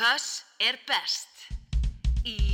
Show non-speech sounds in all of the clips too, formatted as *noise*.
Föss er best. Ískalt.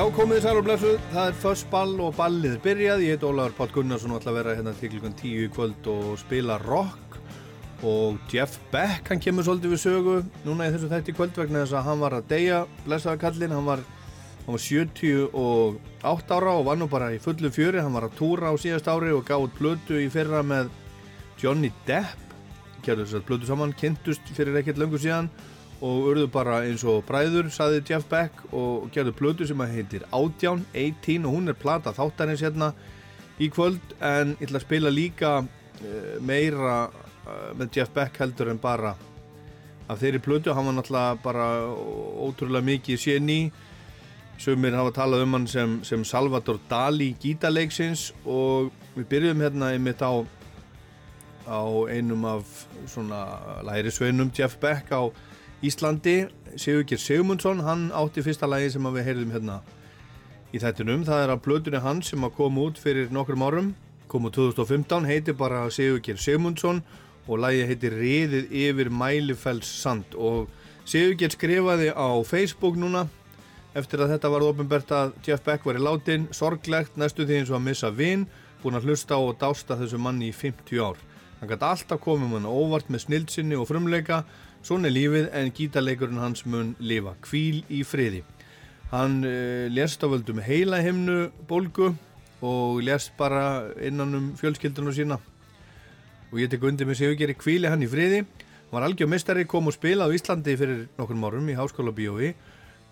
Já, komið þið sæl og blessuð, það er först ball og ballið er byrjað, ég heit Ólaður Pál Gunnarsson og ætla að vera hérna til klukkan tíu í kvöld og spila rock. Og Jeff Beck, hann kemur svolítið við sögu núna í þessu þætti kvöld vegna þess að hann var að deyja, blessaða kallinn, hann var hann var 78 ára og var nú bara í fullu fjöri. Hann var að túra á síðast ári og út blödu í fyrra með Johnny Depp. Gerðu þess að blödu saman, kynntust fyrir ekkert löngu síðan og urðu bara eins og bræður, saði Jeff Beck og gerðu blödu sem að heitir Ádján 18 og hún er plata þáttarins hérna í kvöld en ég ætla að spila líka uh, meira uh, með Jeff Beck heldur en bara af þeirri blödu, hann var náttúrulega bara ótrúlega mikið séni Sumir hafa talað um hann sem, sem Salvador Dali gítarleiksins og við byrjum hérna einmitt á, á einum af svona lærisveinum Jeff Beck á Íslandi, Sigurgir Sigmundsson, hann átti fyrsta lægi sem við heyrðum hérna í þettunum. Það er að blöðunni hans sem að koma út fyrir nokkrum árum, kom út 2015, heitir bara Sigurgir Sigmundsson og lægi heitir Riðið yfir Mælifells sand og Sigurgir skrifaði á Facebook núna eftir að þetta var ofinbært að Jeff Beck var í látin, sorglegt, næstu því eins og að missa vinn, búin að hlusta og dásta þessu manni í 50 ár. Hann gæti alltaf komið mann óvart með snildsinni og frumleika, svona er lífið en gítarleikurinn hans mun lifa, kvíl í friði. Hann uh, lérst á völdum heila himnu bólgu og lérst bara innan um fjölskyldunum sína og ég tek undir sig og gerir kvíli hann í friði. Hann var algjör mistari, kom og spila á Íslandi fyrir nokkur árum í Háskóla Bíói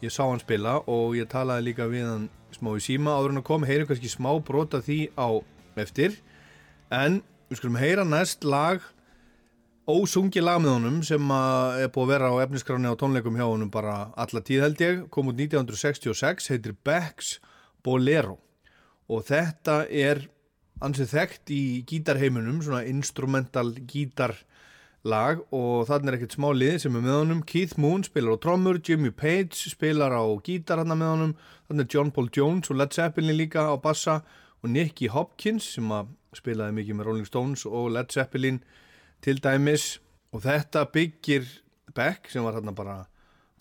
ég sá hann spila og ég talaði líka við hann smá í síma áður hann að koma, heyra kannski smá brota því á eftir en við skulum heyra næst lag ósungi lag með honum sem er búið að vera á efniskráni á tónleikum hjá honum bara alla tíð held ég. Kom út 1966, heitir Becks Bolero. Og þetta er ansið þekkt í gítarheimunum svona instrumental gítar lag og þannig er ekkert smá lið sem er með honum. Keith Moon spilar á trommur, Jimmy Page spilar á gítar hann með honum. Þannig er John Paul Jones og Led Zeppelin líka á bassa. Og Nicky Hopkins sem að spilaði mikið með Rolling Stones og Led Zeppelin til dæmis og þetta byggir Beck sem var hann bara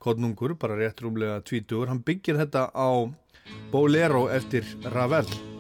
kodnungur, bara rétt rúmlega tvítur, hann byggir þetta á Bolero eftir Ravel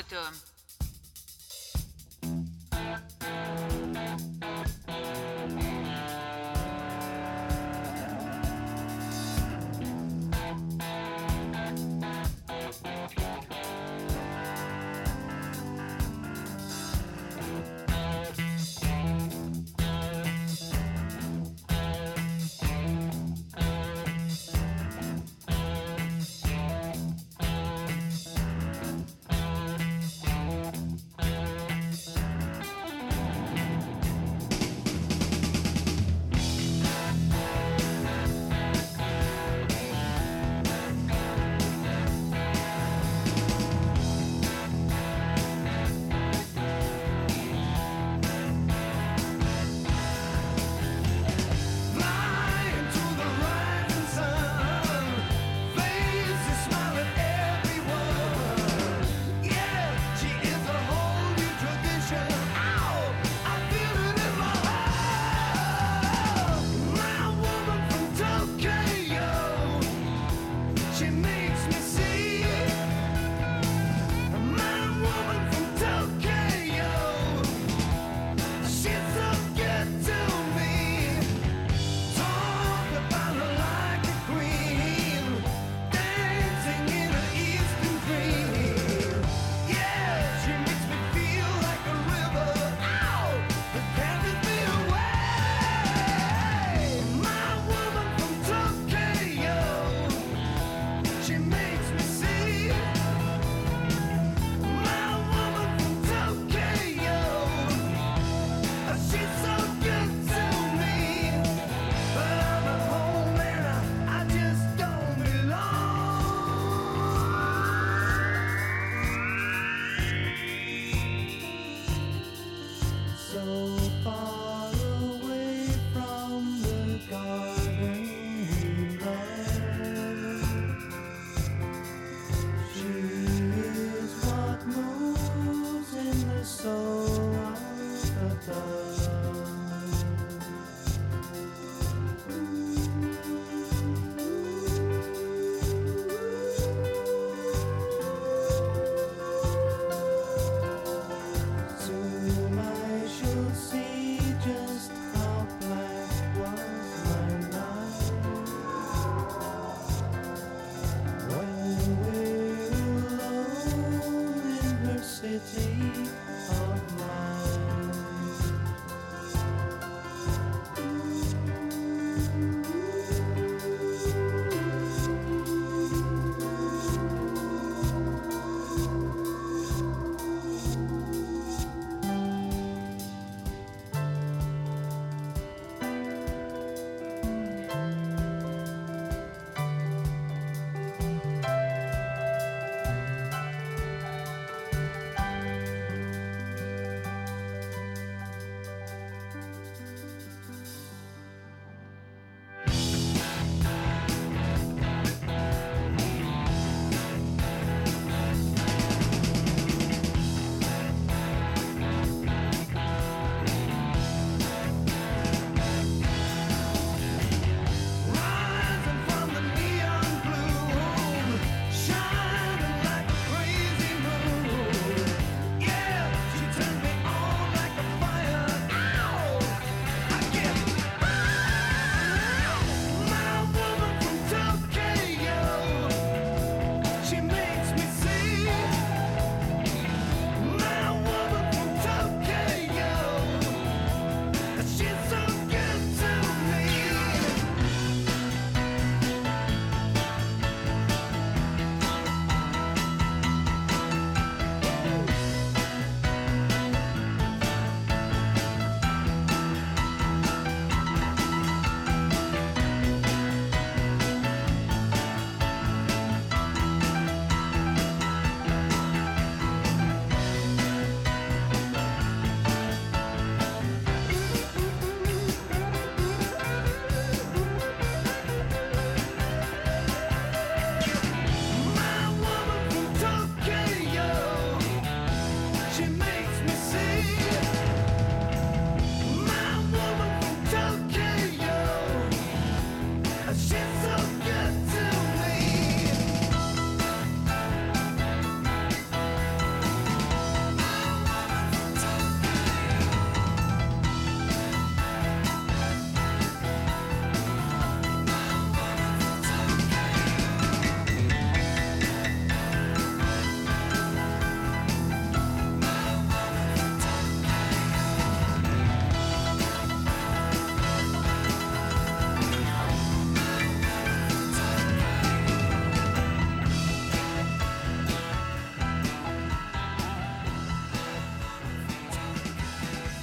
Alltaf á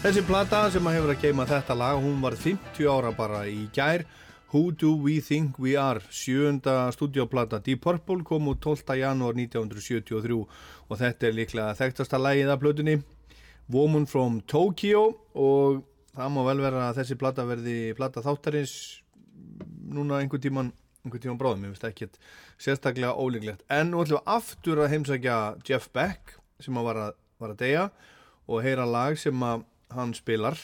Þessi plata sem að hefur að geima þetta lag, hún var 50 ára bara í gær. Who Do We Think We Are, sjönda stúdioplata Deep Purple kom út 12. janúar 1973 og þetta er líklega þekktasta lagið af plötunni. Woman from Tokyo og það má vel vera að þessi plata verði plata þáttarins núna einhver tíman, einhver tíman bráðum, ég veist ekki sérstaklega ólíklegt. En nú ætlum við aftur að heimsækja Jeff Beck sem að var að, var að deyja og heyra lag sem að hann spilar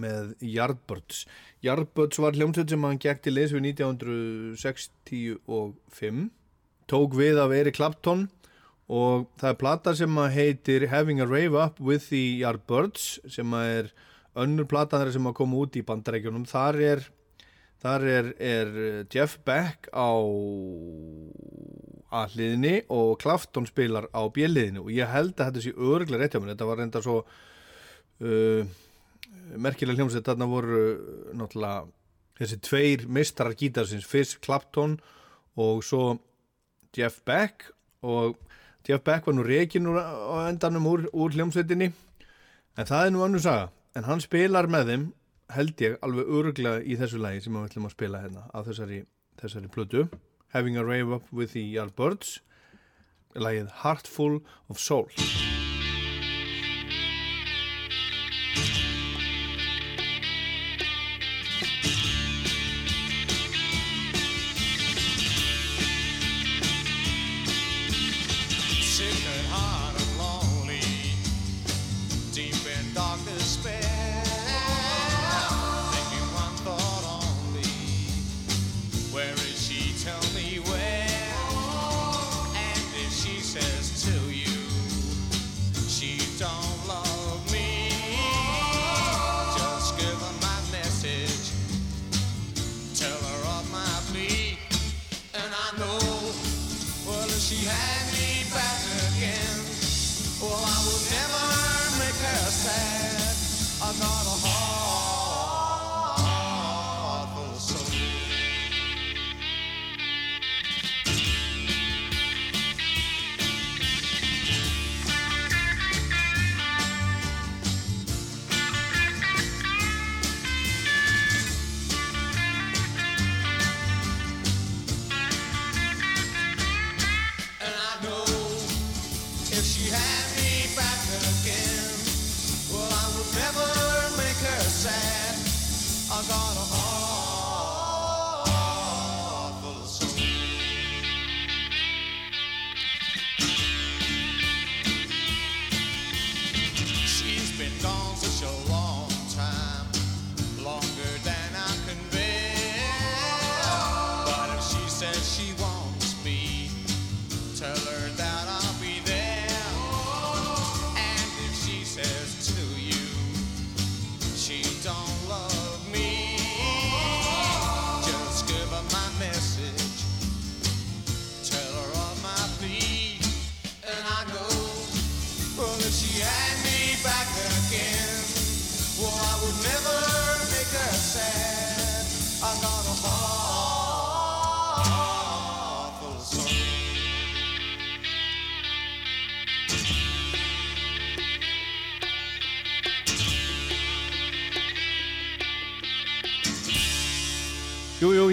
með Yardbirds. Yardbirds var hljómsveit sem hann gekk til leys við 1965 tók við af Eric Clapton og það er plata sem heitir Having a Rave Up with the Yardbirds sem er önnur plata þar sem að koma út í bandarækjunum þar er, þar er, er Jeff Beck á aðliðinni og Clapton spilar á bjelliðinni og ég held að þetta sé örglega rétt hjá mér. Þetta var reynda svo uh, merkilega hljómsveit þarna voru uh, náttúrulega þessi tveir mistrar gítarsins Fizz Clapton og svo Jeff Beck og Jeff Beck var nú reygin á endanum úr, úr hljómsveitinni. En það er nú annu saga. En hann spilar með þeim held ég alveg öruglega í þessu lagi sem við ætlum að spila hérna á þessari, þessari plötu. Having a Rave Up with the Yardbirds. Lagið Heartful of Soul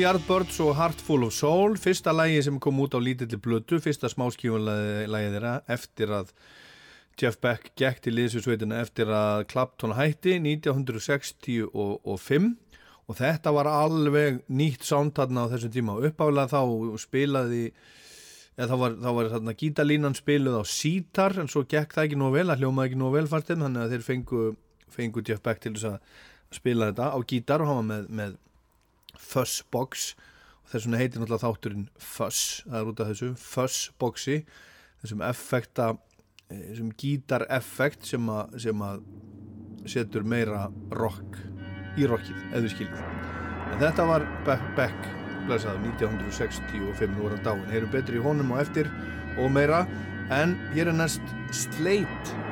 Yardbirds og Heartful of Soul. Fyrsta lægi sem kom út á lítilli blötu fyrsta smáskífunlægi þeirra eftir að Jeff Beck gekk til liðsvísveitina eftir að Clapton hætti 1965 og þetta var alveg nýtt sándtarna á þessum tíma. Og uppálega þá spilaði eða þá var, þá var þarna gítalínan spiluð á sítar en svo gekk það ekki nóg vel að hljómaði ekki nóg vel fartinn þannig að þeir fengu, fengu Jeff Beck til þess að spila þetta á gítar og hann var með, með Fuzzbox og þess vegna heitir náttúrulega þátturinn Fuzz, það er út af þessu. Fuzzboxi, þessum effekta eh, þessum gítareffekt sem, sem að setur meira rock í rockið, eða skiljið. En þetta var Beck, Beck blæsaður 1965 nú var hann dáin, heyrum betri í honum og eftir og meira, en hér er næst Slate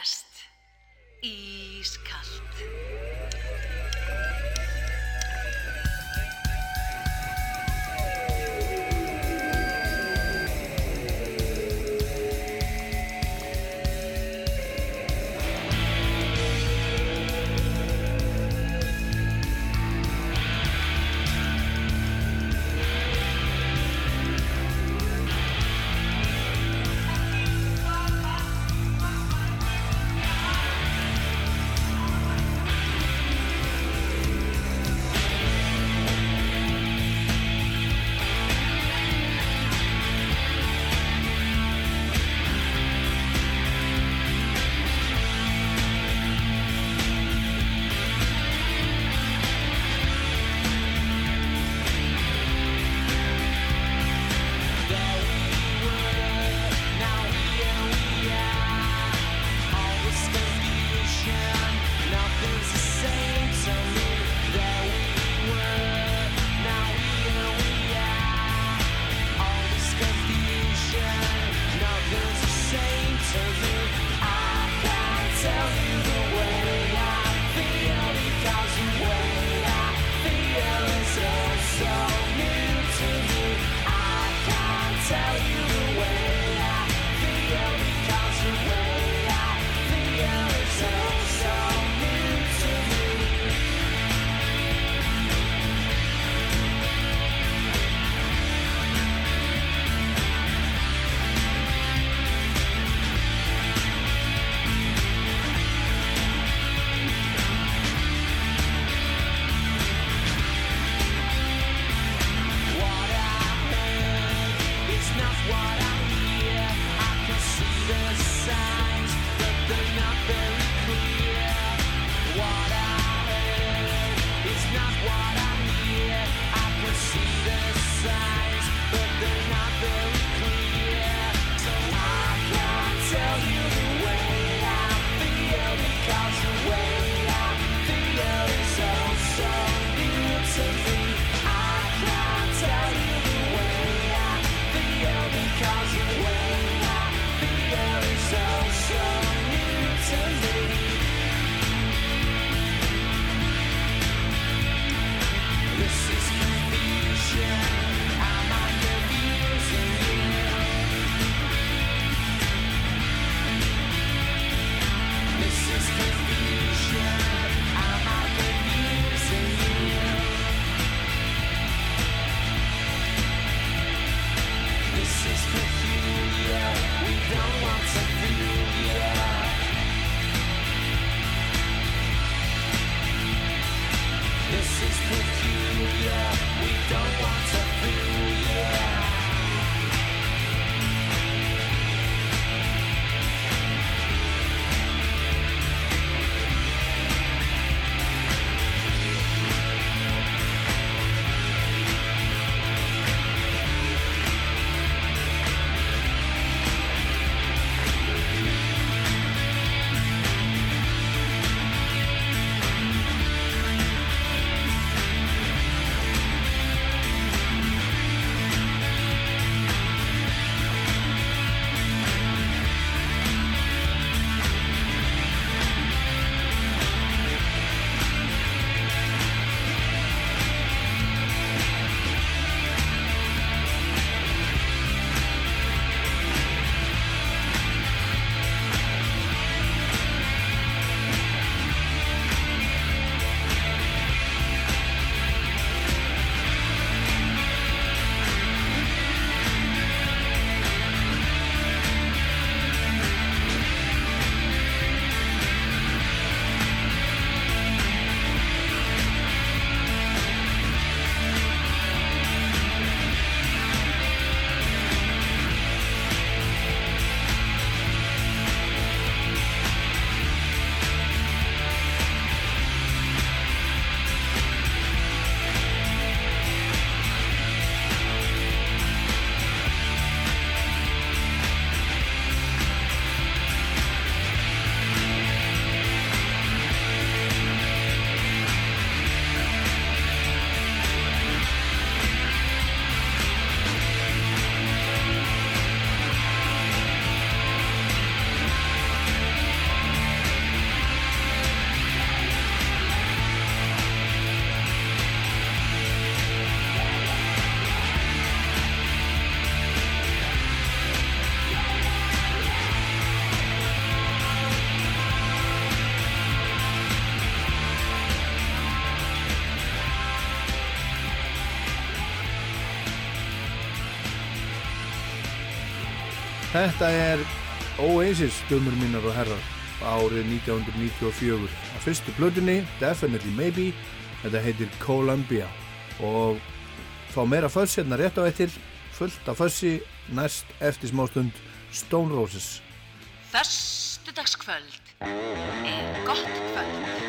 er Þetta er Oasis, dömur mínar og herrar, árið 1994. Að fyrstu blöðinni, Definitely Maybe, þetta heitir Columbia. Og fá meira föss hérna rétt á eittir, fullt af fössi, næst eftir smá stund, Stone Roses. Þörstu dagskvöld er gott kvöld.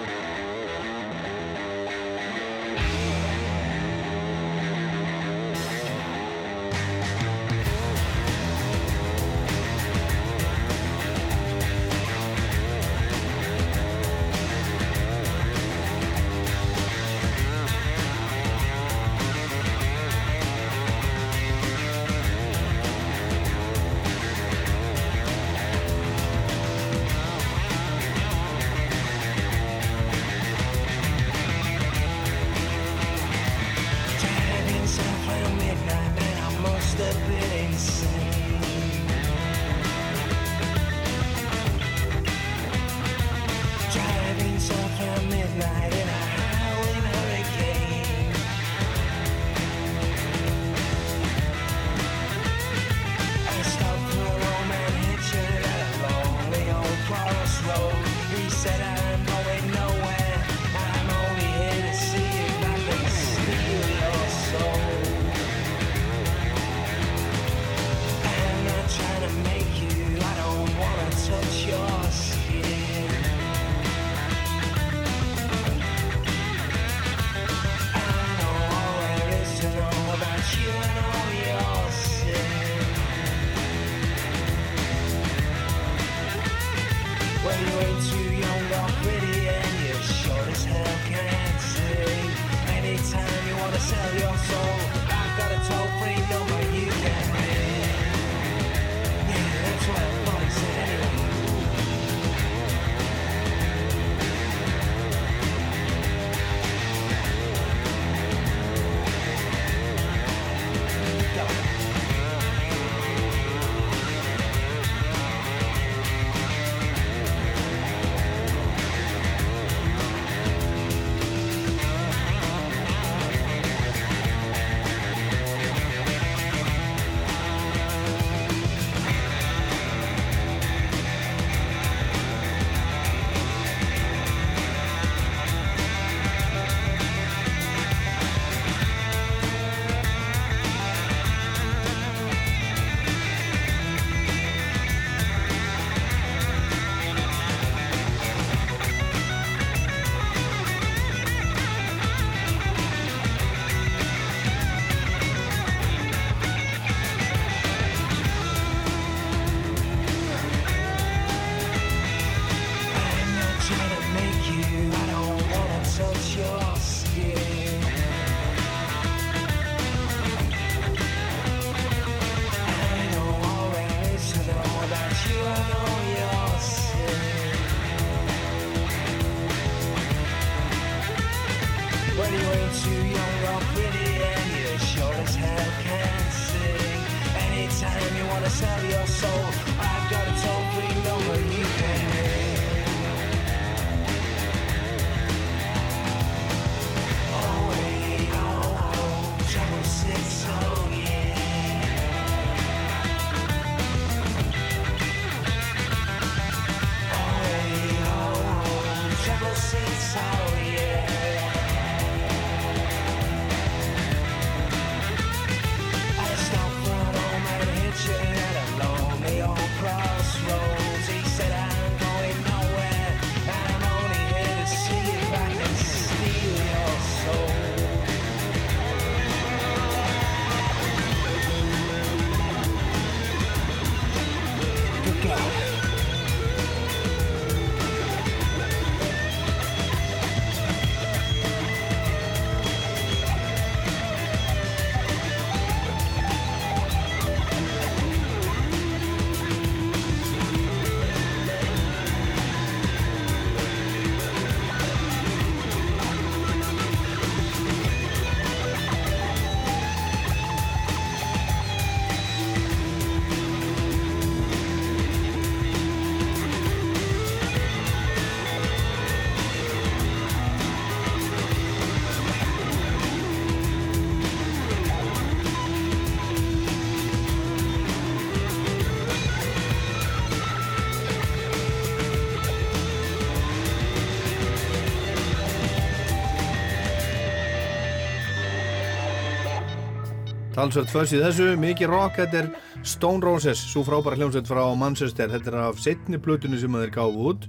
Talsvert föss í þessu, mikið rock, þetta er Stone Roses, svo frábæra hljómsveit frá Manchester, þetta er af setni plötunni sem þeir gáðu út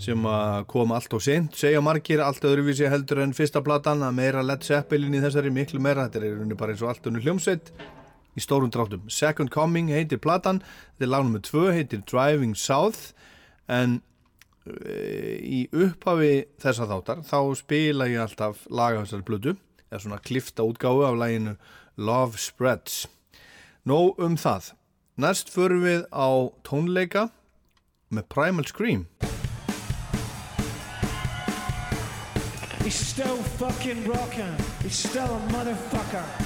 sem kom allt og sent, segja margir allt öðruvísi heldur en fyrsta platan að meira Led Zeppelin í þessari miklu meira þetta er bara eins og allt önnu hljómsveit í stórum dráttum. Second Coming heitir platan, þetta er lagnum með tvö heitir Driving South en e, í upphafi þessa þáttar þá spila ég alltaf laga þessari blödu eða svona klifta útgáfu af læginu Love Spreads Nó um það Næst förum við á tónleika með Primal Scream He's still fucking rocking. He's still a motherfucker.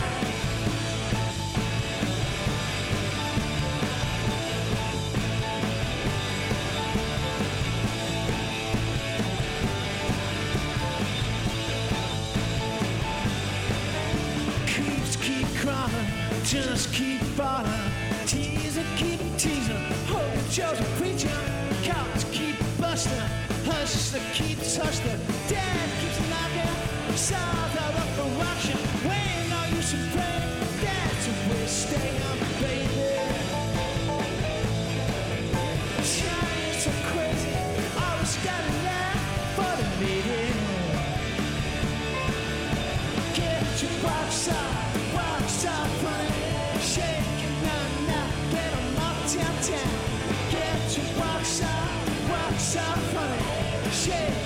just keep falling. Teaser keep teasing, hope Joe's a preacher. Cops keep busting, hustler keeps hustling. Dad keeps knocking, south out of the auction. shit.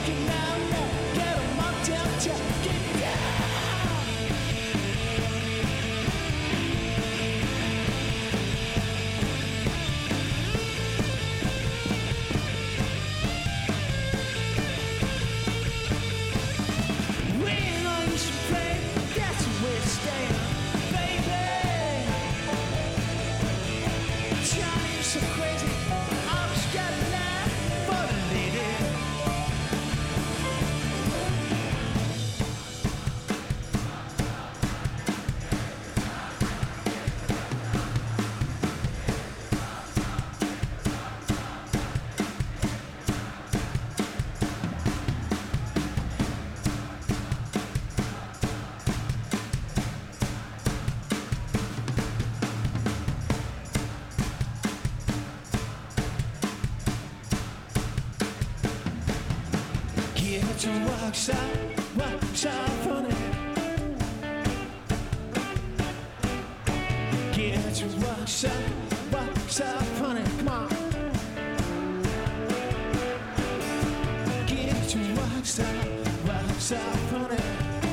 Walk side, walk side from it. Get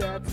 Yeah.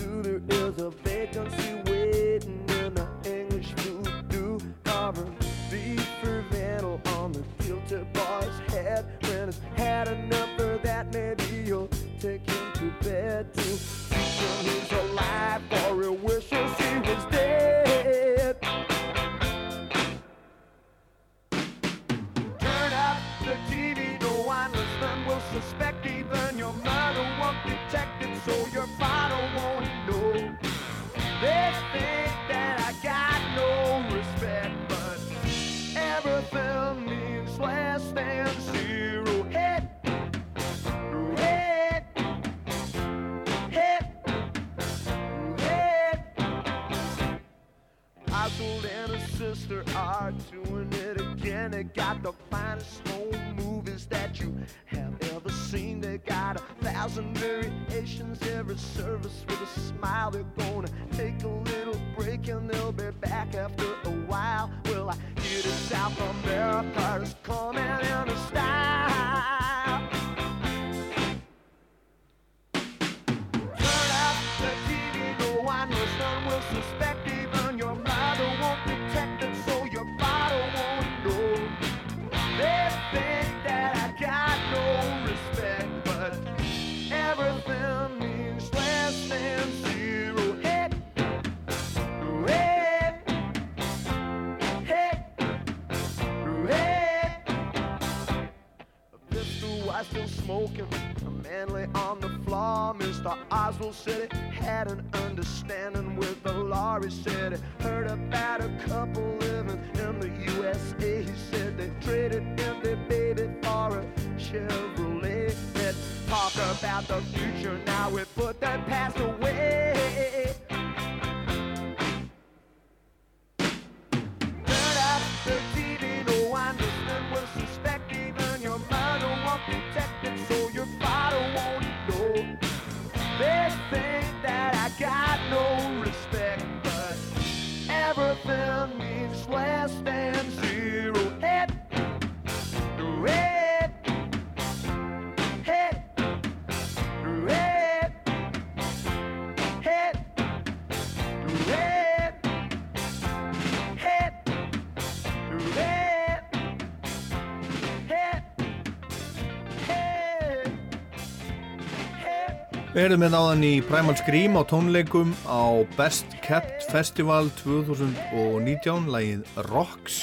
Við erum með náðan í Primal Scream á tónleikum á Best Kept Festival 2019, lagið Rocks,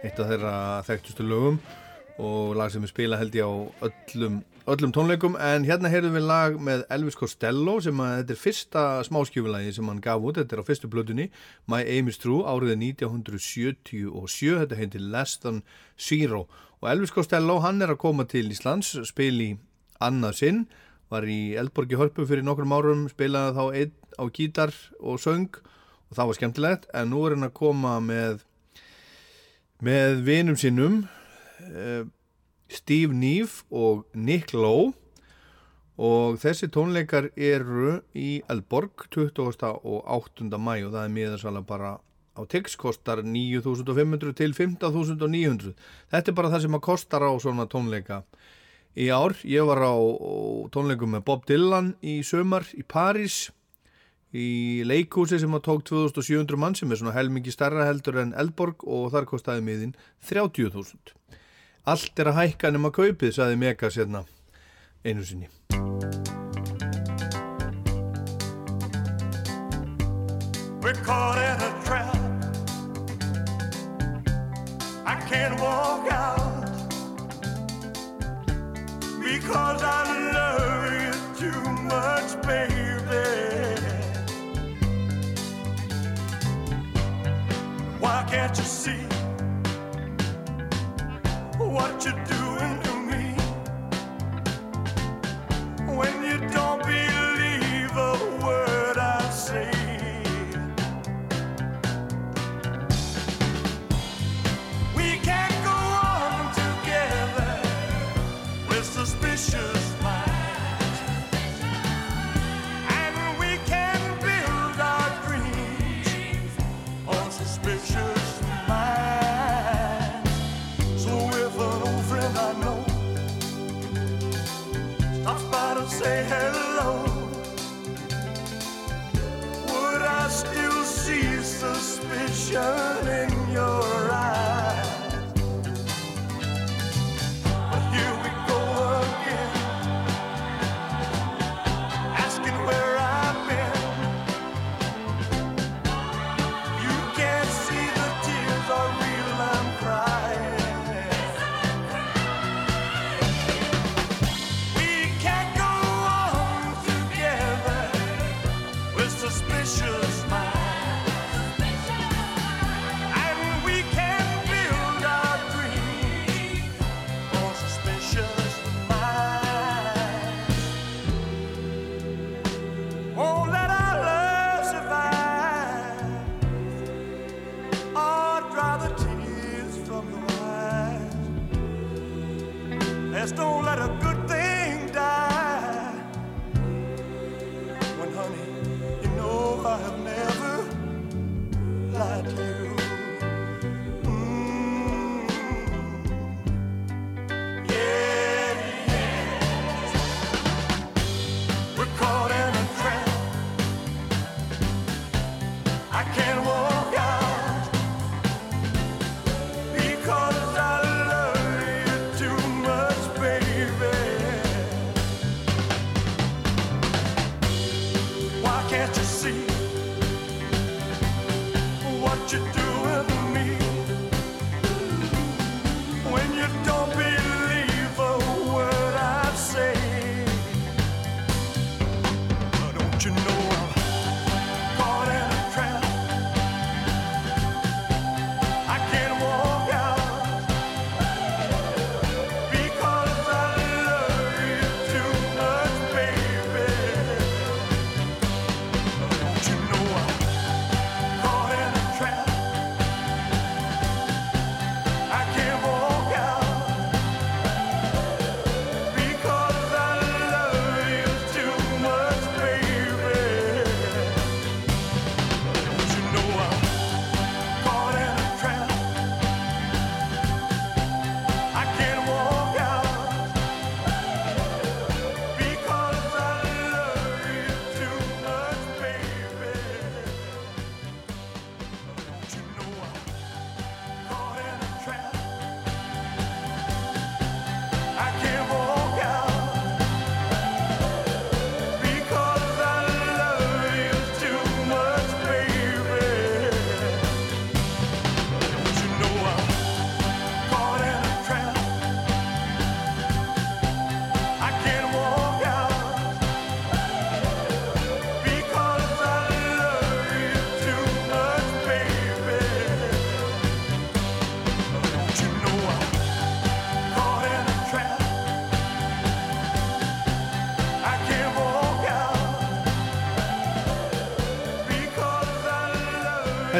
eitt af þeirra þekktustu lögum og lag sem við spila held ég á öllum, öllum tónleikum. En hérna heyrðum við lag með Elvis Costello sem að þetta er fyrsta smáskjöfulagi sem hann gaf út, þetta er á fyrstu blötunni My Aim is True árið 1977, þetta heitir Less Than Zero. Og Elvis Costello hann er að koma til Íslands, spil í annað sinn var í Eldborgi Hörpu fyrir nokkrum árum, spilaði þá einn á gítar og söng og það var skemmtilegt, en nú er hann að koma með með vinum sinnum uh, Steve Neve og Nick Lowe og þessi tónleikar eru í Eldborg 20. og 8. mæ og það er miðarsala bara á Tix kostar 9.500 til 15.900 þetta er bara það sem að kostar á svona tónleika í ár. Ég var á, tónleikum með Bob Dylan í sömar í París í leikhúsi sem að tók 2700 mann sem er svona helmingi starra heldur en Eldborg og þar kostaði miðin 30.000. Allt er að hækka nema kaupið, saði Megas hérna einu sinni. We're caught in a trap. I can't walk out because I love you too much, baby. Why can't you see what you're doing to me when you don't believe Hallelujah.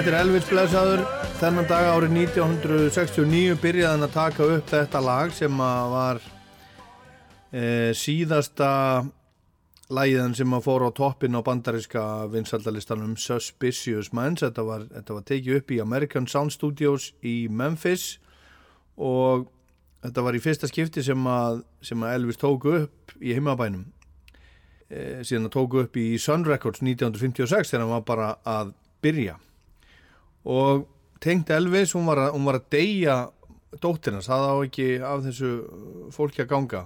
Þetta er Elvis Blesaður þennan dag árið 1969 byrjaði hann að taka upp þetta lag sem var e, síðasta lagiðan sem að fór á toppin á bandaríska vinsaldalistanum Suspicious Minds. Þetta var, þetta var tekið upp í American Sound Studios í Memphis og þetta var í fyrsta skipti sem að, sem að Elvis tóku upp í heimabænum. E, síðan að tóku upp í Sun Records 1956 þegar hann var bara að byrja og tengt Elvis, hún var að, hún var að deyja dóttirnas, það á ekki af þessu fólki að ganga.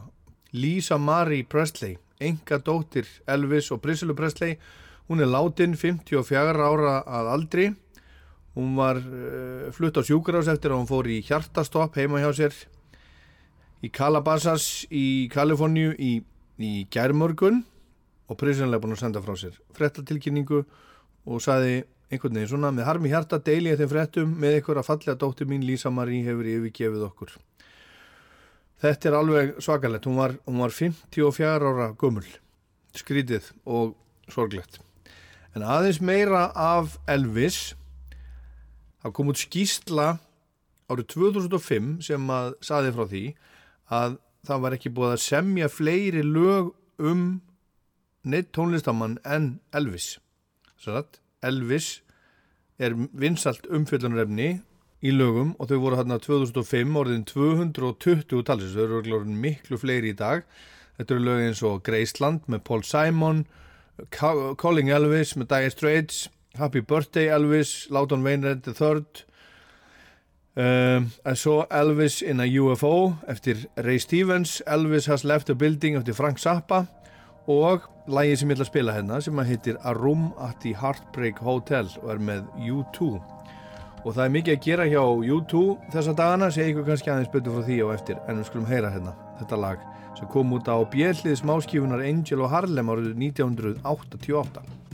Lisa Marie Presley enga dóttir Elvis og Priscilla Presley hún er látin 54 ára að aldri. Hún var uh, flutt á sjúkrás eftir að hún fór í hjartastopp heima hjá sér í Calabasas í Kaliforníu í, í gærmörgun og Priscilla er búin að senda frá sér frettatilkynningu og saði einhvern veginn svona með harmi hjarta deili ég þeim frettum með að fallega dóttir mín Lísa Marí hefur yfirgefið okkur. Þetta er alveg svakalett hún var, hún var 54 ára gummul skrítið og sorglegt. En aðeins meira af Elvis. Það kom út skýsla árið 2005 sem að saði frá því að það var ekki búið að semja fleiri lög um neitt tónlistamann en Elvis. Satt? Elvis er vinsalt umfjöllunarefni í lögum og þau voru hérna 2005 orðin 220 talsins, þau eru orðin miklu fleiri í dag. Þetta eru lög eins og Graceland með Paul Simon Ca- Calling Elvis með Dire Straits Happy Birthday Elvis, Láton Wainwright III um, I saw Elvis in a UFO eftir Ray Stevens. Elvis Has Left the Building eftir Frank Zappa og lagið sem ég ætla að spila hérna sem að heitir A Room at the Heartbreak Hotel og er með U2 og það er mikið að gera hjá U2 þessa dagana, sé ykkur kannski aðeins betur frá því og eftir en við skulum heyra hérna þetta lag sem kom út á bjellið smáskifunar Angel og Harlem árið 1988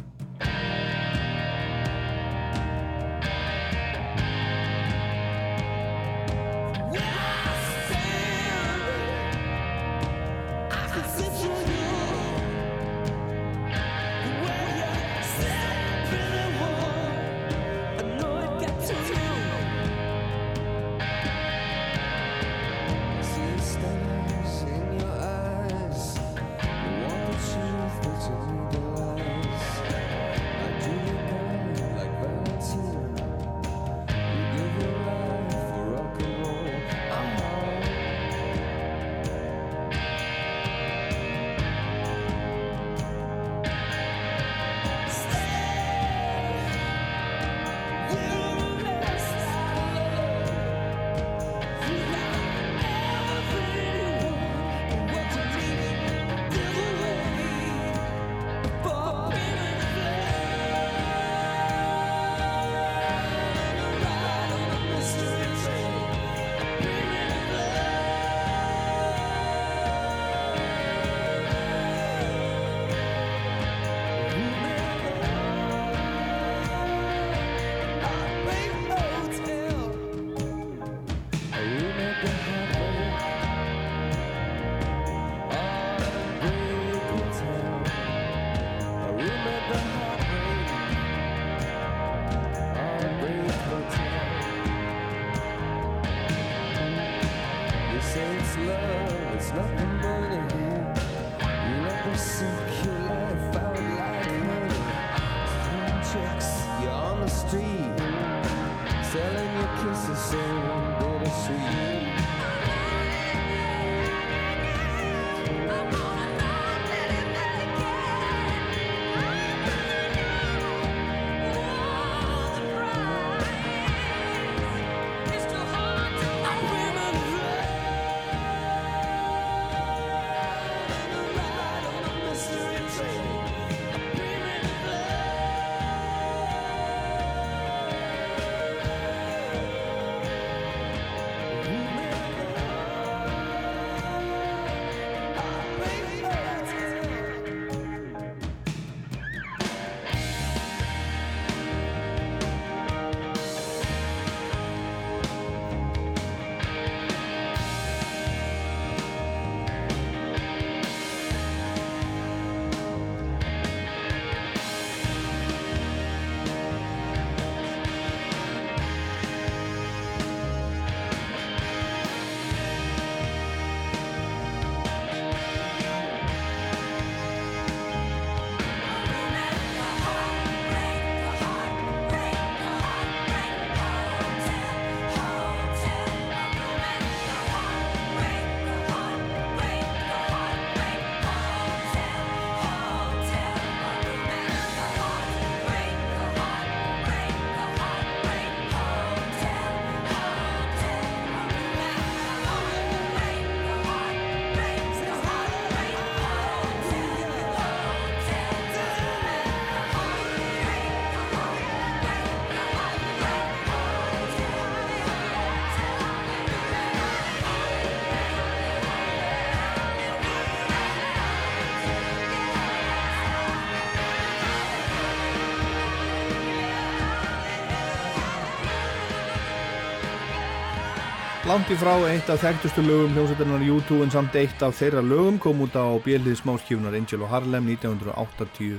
Langt í frá eitt af þekktustu lögum hljómsveitarinnar U2 en samt eitt af þeirra lögum kom út á bjellið smáskífunar Angel og Harlem 1980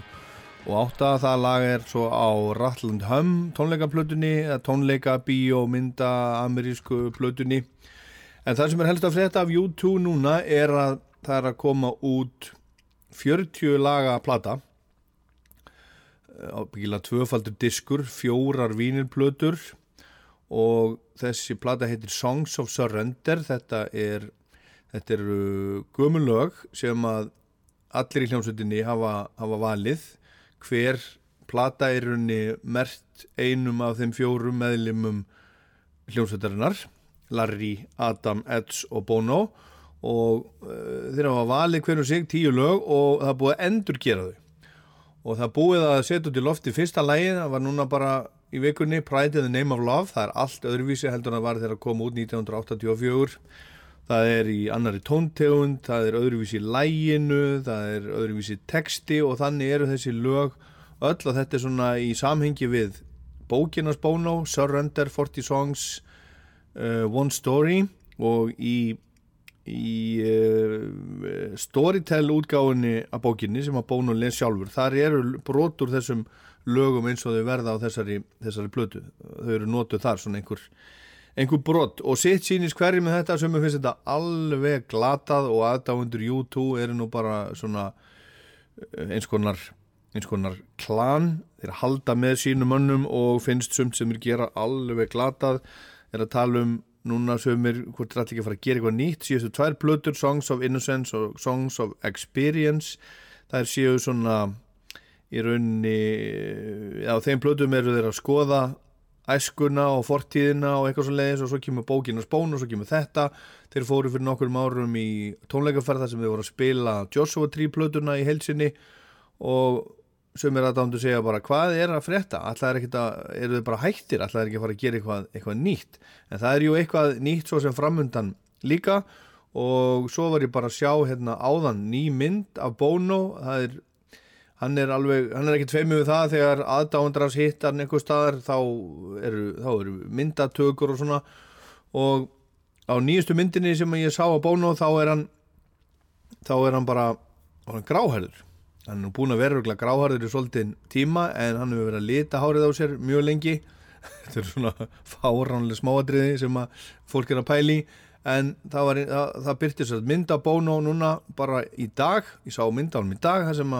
og átta. Það lag er svo á Rattland Hum tónleikaplötunni eða tónleika bíómynda amerísku plötunni. En það sem er helst að frétta af U2 núna er að það er að koma út 40 laga plata ábyggilega tvöfaldur diskur fjórar vínilplötur og þessi plata heitir Songs of Surrender. Þetta er þetta eru gömulög sem að allir í hljómsveitinni hafa, hafa valið. Hver plata í rauninni mert einum af þeim fjórum meðlimum hljómsveitarinnar Larry, Adam, Edds og Bono. Og uh, þeir hafa valið hverju sig tíu lög og það er búið að endur gera þau. Og það er búið að setja út í lofti fyrsta lægið, það var núna bara í vikunni Pride in the Name of Love, það er allt öðruvísi heldur en það var þegar að koma út 1984 það er í annari tóntegund, það er öðruvísi læginu, það er öðruvísi texti og þannig eru þessi lög öll og þetta er svona í samhengi við bókinas Bono, Surrender, 40 Songs uh, One Story og í í uh, Storytel útgáfunni af bókinni sem að Bono les sjálfur. Þar eru brotur þessum lögum eins og þau verða á þessari, þessari plötu. Þau eru notuð þar svona einhver einhver brot. Og sitt sýnist hverju með þetta sem ég finnst þetta alveg glatað og aðdáundur U2 eru nú bara svona eh, eins konar eins konar klan. Þeir halda með sínum mönnum og finnst sumt sem er gera alveg glatað. Er að tala um núna hvort er allir ekki að fara að gera eitthvað nýtt. Síðustu tvær plötur, Songs of Innocence og Songs of Experience. Það er séu svona í rauninni á þeim plötum eru þeir að skoða æskuna og fortíðina og eitthvað svo leiðis og svo kemur bókin og spón og svo kemur þetta. Þeir fóru fyrir nokkur árum í tónleikaferða sem þeir voru að spila Joshua 3 plötuna í heilsinni og sem er að dándu segja bara hvað er að frétta, alltaf er ekkit að eru þau bara hættir, alltaf er ekki að fara að gera eitthvað, eitthvað nýtt, en það er jú eitthvað nýtt svo sem framundan líka og svo var ég bara að sjá hérna áðan ný mynd af Bono. Það er, hann er alveg hann er ekkit feimið við það þegar aðdándras hittar einhver staðar þá eru, þá eru myndatökur og svona. Og á nýjustu myndinni sem ég sá á Bono þá er hann þá er hann bara hann gráherður hann er búin að vera gráharður í svolítinn tíma en hann hefur verið að lita hárið á sér mjög lengi. *laughs* Þetta er svona fáránlega smáadriði sem að fólk er að pæli en það, var, það, það byrti sér mynda Bono núna bara í dag. Ég sá mynda á hann í dag það sem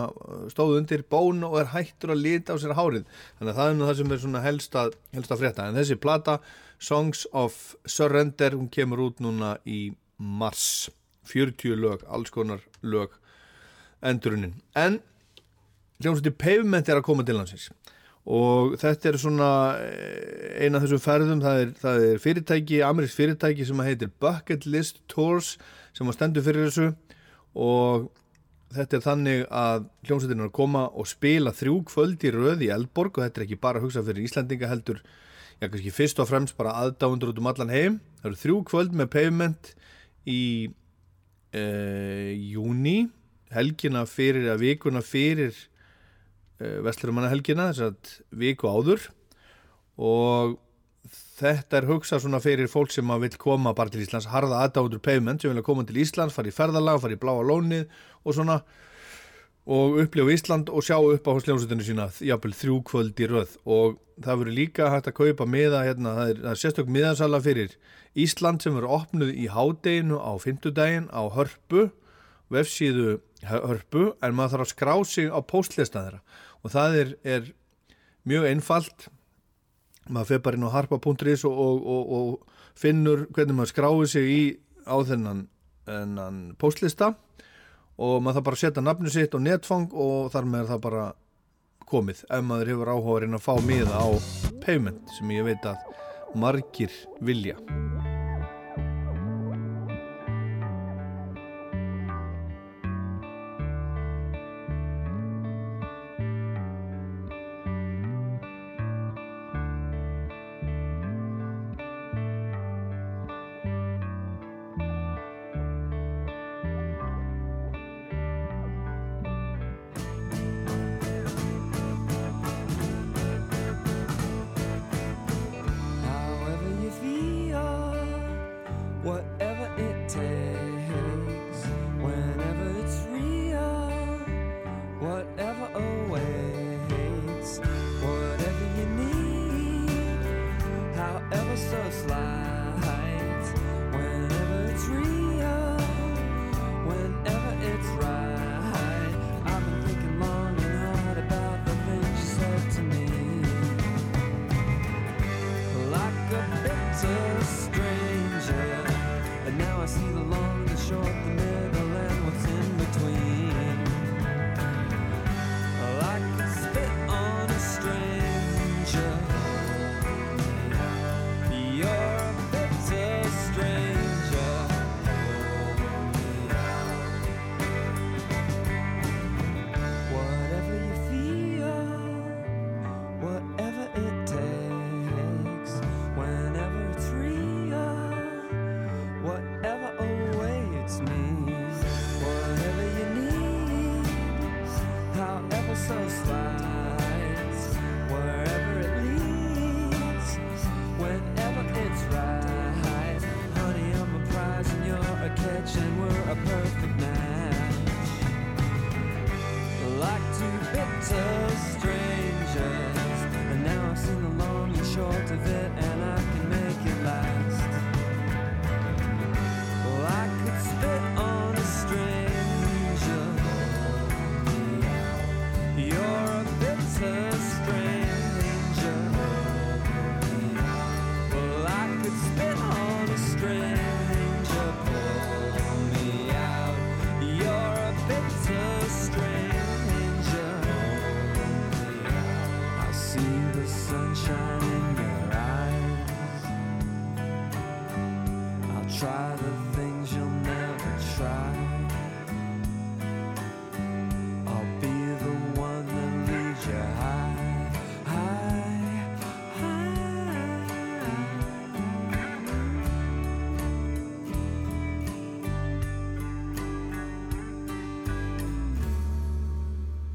stóð undir Bono og er hættur að lita á sér hárið. Þannig að það er nú það sem er svona helst að, helst að frétta. En þessi plata Songs of Surrender hún kemur út núna í mars. 40 lög, alls konar lög endurunin en hljómsveitir Pavement er að koma til hansins og þetta er svona eh, eina af þessum ferðum það er, það er fyrirtæki, amerísk fyrirtæki sem heitir Bucket List Tours sem að stendur fyrir þessu. Og þetta er þannig að hljómsveitin er að koma og spila þrjú kvöld í röð í Elborg og þetta er ekki bara að hugsa fyrir Íslandinga heldur já kannski fyrst og fremst bara aðdáundur út um allan heim. Það eru þrjú kvöld með Pavement í e, júni helgina fyrir að vikuna fyrir uh, Vestlurumanna helgina þess að viku áður. Og þetta er hugsað svona fyrir fólk sem að vil koma bara til Íslands harða aðdáður payment sem vilja koma til Íslands, fara í ferðalag, fara í bláa lónið og svona og upplifa Ísland og sjá upp á hljómsveitinu sína jafnvel þrjú kvöld í röð. Og það verður líka hægt að kaupa miða hérna, það er, er sérstök miðansala fyrir Ísland sem verður opnuð í hádeginu á fymtudaginn á Hörpu vefsíðu hörpu en maður þarf að skrá sig á postlista þeirra. Og það er, er mjög einfalt. Maður fyrir bara inn á harpa.is og, og, og, og finnur hvernig maður skráir sig í á þennan, þennan postlista og maður þarf bara að setja nafnu sitt og netfang og þar með það bara komið ef maður hefur áhugaðurinn að fá miða á payment sem ég veit að margir vilja two bitter strangers, and now I've seen the long and short of it,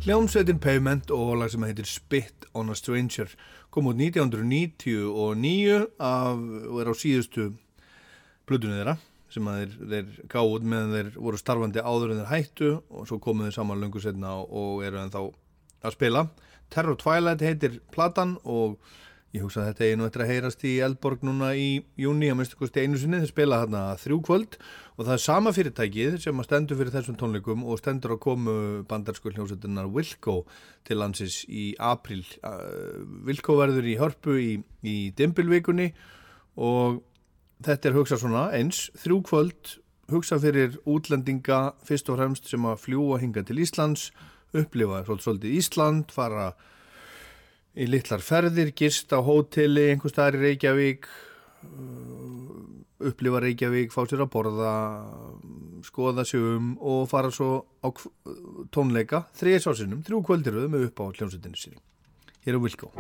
Hljómsveitin Pavement og lag sem heitir Spit on a Stranger kom út 1999 af, og er á síðustu plötunni þeirra sem þeir, þeir gáðu út meðan þeir voru starfandi áður en þeir hættu og svo komuðu saman löngu setna og eru en þá að spila. Terror Twilight heitir platan og ég hugsa að þetta nú eftir að heyrast í Eldborg núna í júni að minnstu kosti einu sinni þeir spila þarna þrjú kvöld og það er sama fyrirtækið sem að stendur fyrir þessum tónleikum og stendur að komu bandarsku hljómsveitunar Wilco til landsins í april. Wilco verður í hörpu í, í Dimbilvikunni og þetta er hugsað svona eins, þrjú kvöld hugsað fyrir útlendinga fyrst og fremst sem að fljúa hinga til Íslands upplifa svolítið, Ísland fara í litlar ferðir, gist á hóteli einhver staðar í Reykjavík uh, upplifa Reykjavík fá sér að borða skoða sig um og fara svo á tónleika þriðis ásinnum, þrjú kvöldiröðu með upp á hljómsveitinu sinni. Hér er Wilco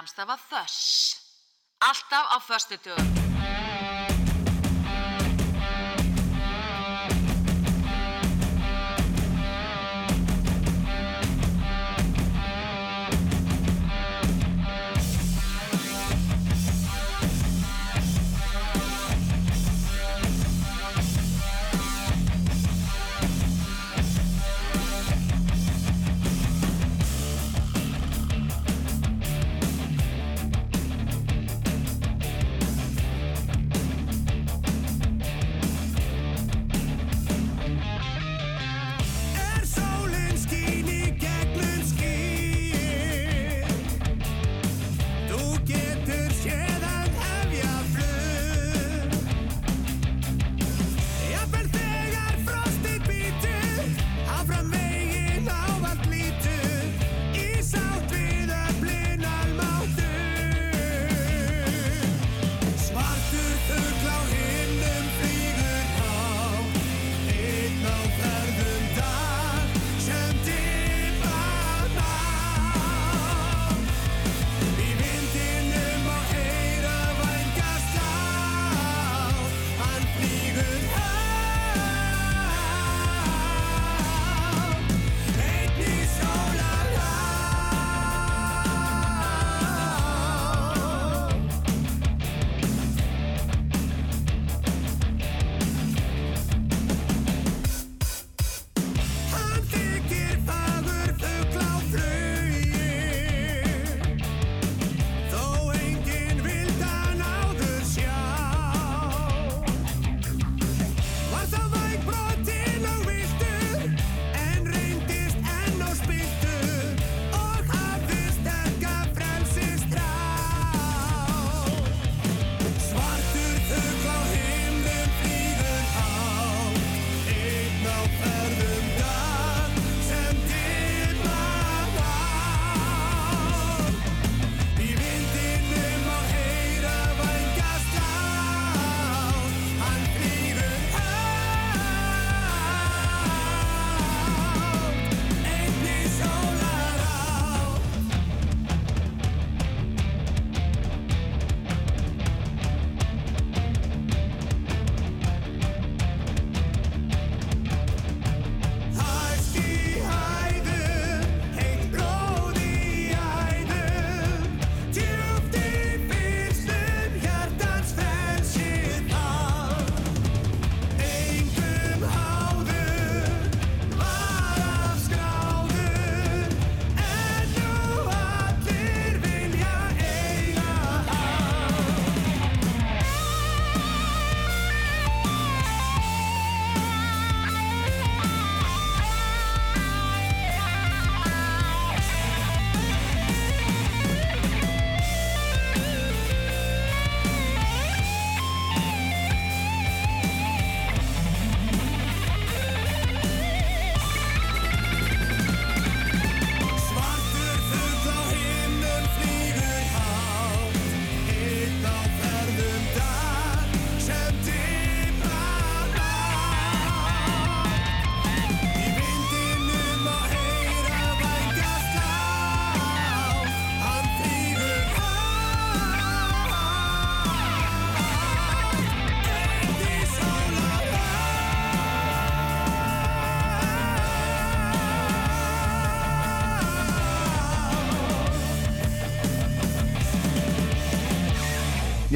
Skamstafa Þöss. Alltaf á föstudögum. Er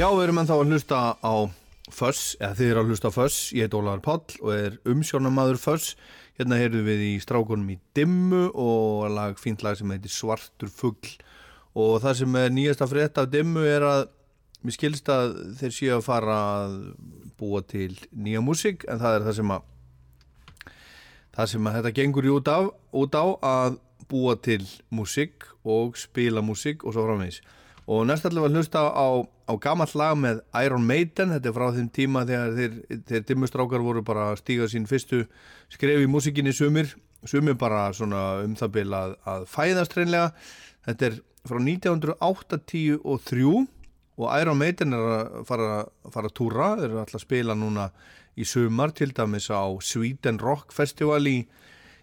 Já, við erum ennþá að hlusta á Fuss, eða þið eru að hlusta á Fuss, ég heit Ólaður Páll og er umsjónamaður Fuss. Hérna heyrðum við í strákunum í Dimmu og lag, fínt lag sem heitir Svartur fugl. Og það sem er nýjasta frétt af Dimmu er að mér skilst að þeir séu að fara að búa til nýja músík en það er það sem að það sem að þetta gengur í út, af, út á að búa til músík og spila músík og svo framvegis og næst allir var hlusta á, á gamall lag með Iron Maiden. Þetta er frá þeim tíma þegar þeir, þeir dimmustrákar voru bara að stíga sín fyrstu skref í músíkinni sumir. Sumir bara svona um það bil að, að fæðast reynlega þetta er frá 1983 og Iron Maiden er að fara, fara að túra. Þeir eru alltaf að spila núna í sumar til dæmis á Sweden Rock Festival í,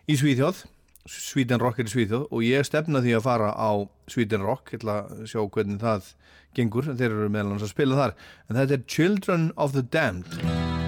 í Svíþjóð Sweden Rock er í Svíþjóð og ég stefna því að fara á Sweden Rock. Til að sjá hvernig það gengur. Þeir eru meðal hans að spila þar. En þetta er Children of the Damned.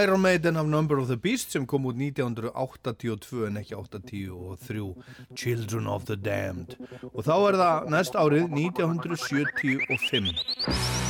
Iron Maiden of Number of the Beast sem kom út 1982 en ekki 83 Children of the Damned. Og þá er það næst árið 1975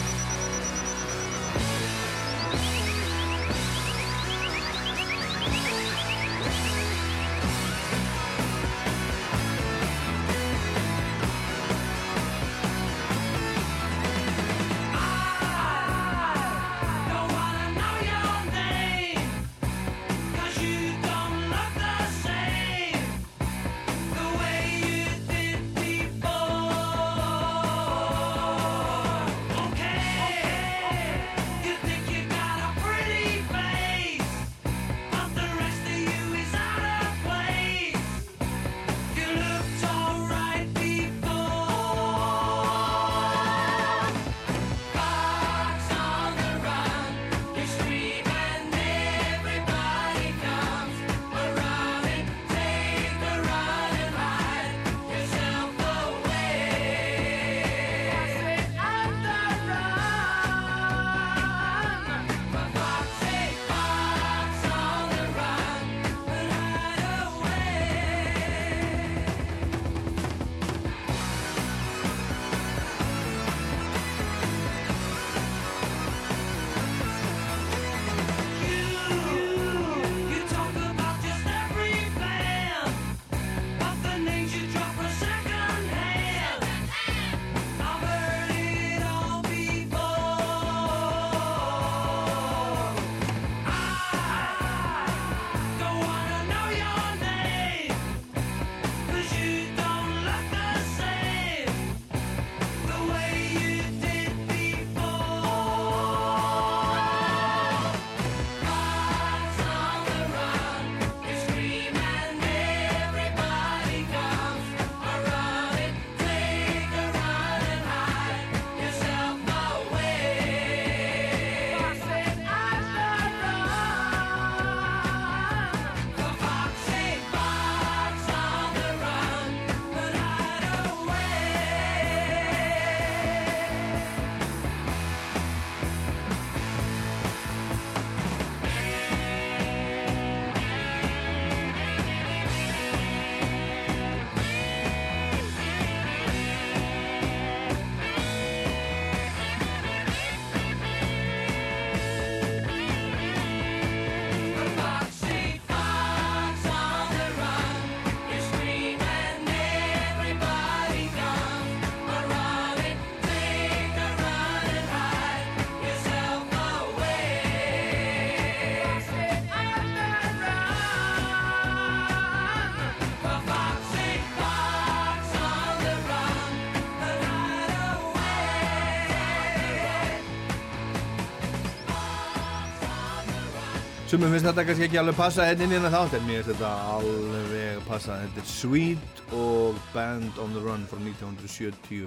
Sumum finnst þetta kannski ekki alveg passa hérna inn í hennar þátt en mér finnst þetta alveg passa Þetta er Sweet og Band on the Run frá 1970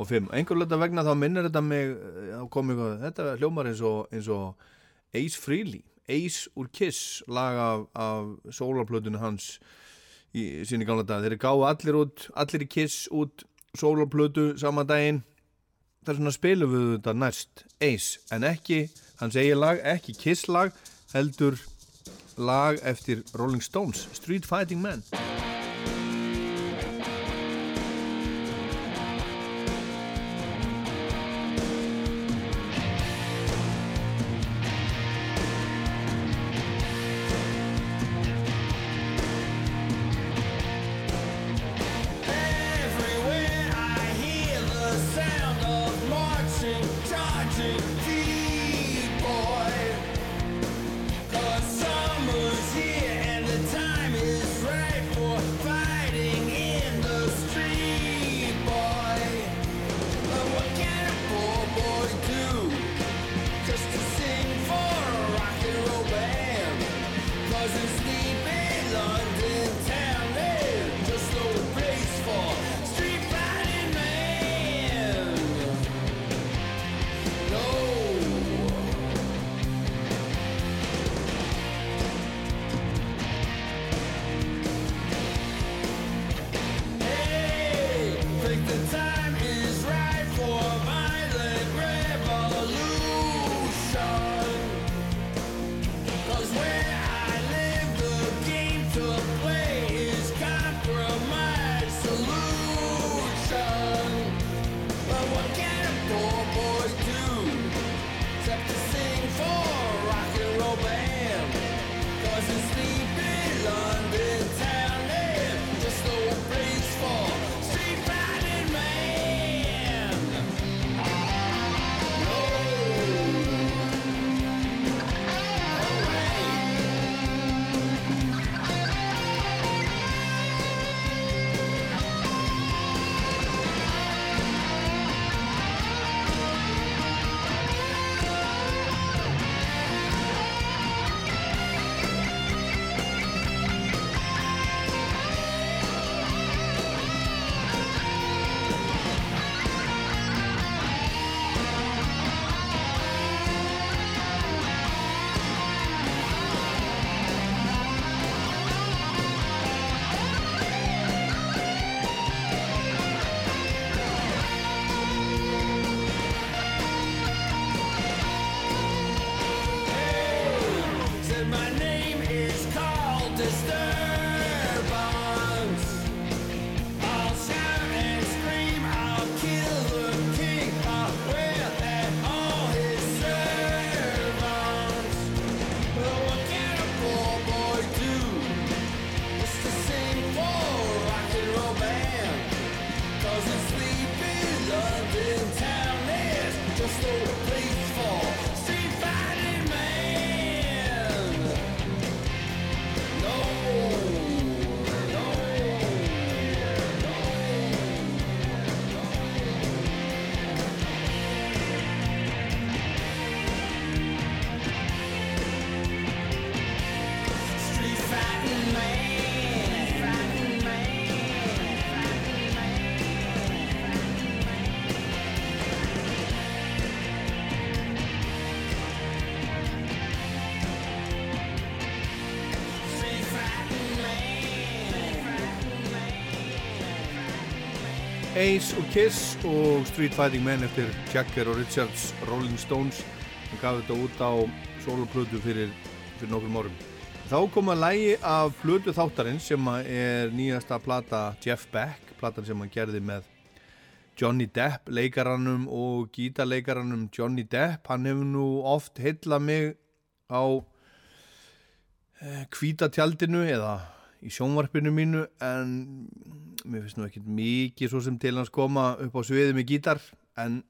og 5 einhver löta vegna þá minnir þetta mig eh, þá kom eitthvað, þetta hljómar eins og, eins og Ace Frehley Ace úr Kiss lag af, af sólarplötunni hans í sinni gamla dag, þeir gáðu allir út allir í Kiss út sólarplötu sama daginn. Þar svona spilum við þetta næst Ace, en ekki, hans eigi lag ekki Kiss lag, heldur lag eftir Rolling Stones Street Fighting Man Ace og Kiss og Street Fighting Men eftir Jagger og Richards Rolling Stones. Sem gaf þetta út á soloplötu fyrir, fyrir nokkrum árum. Þá kom að lægi af plötu þáttarins sem er nýjasta plata Jeff Beck, platan sem hann gerði með Johnny Depp leikarannum og gítarleikarannum Johnny Depp, hann hefur nú oft heilla mig á kvítatjaldinu eða í sjónvarpinu mínu en mér finnst nú ekkert mikið svo sem til hans koma upp á sviði með gítar en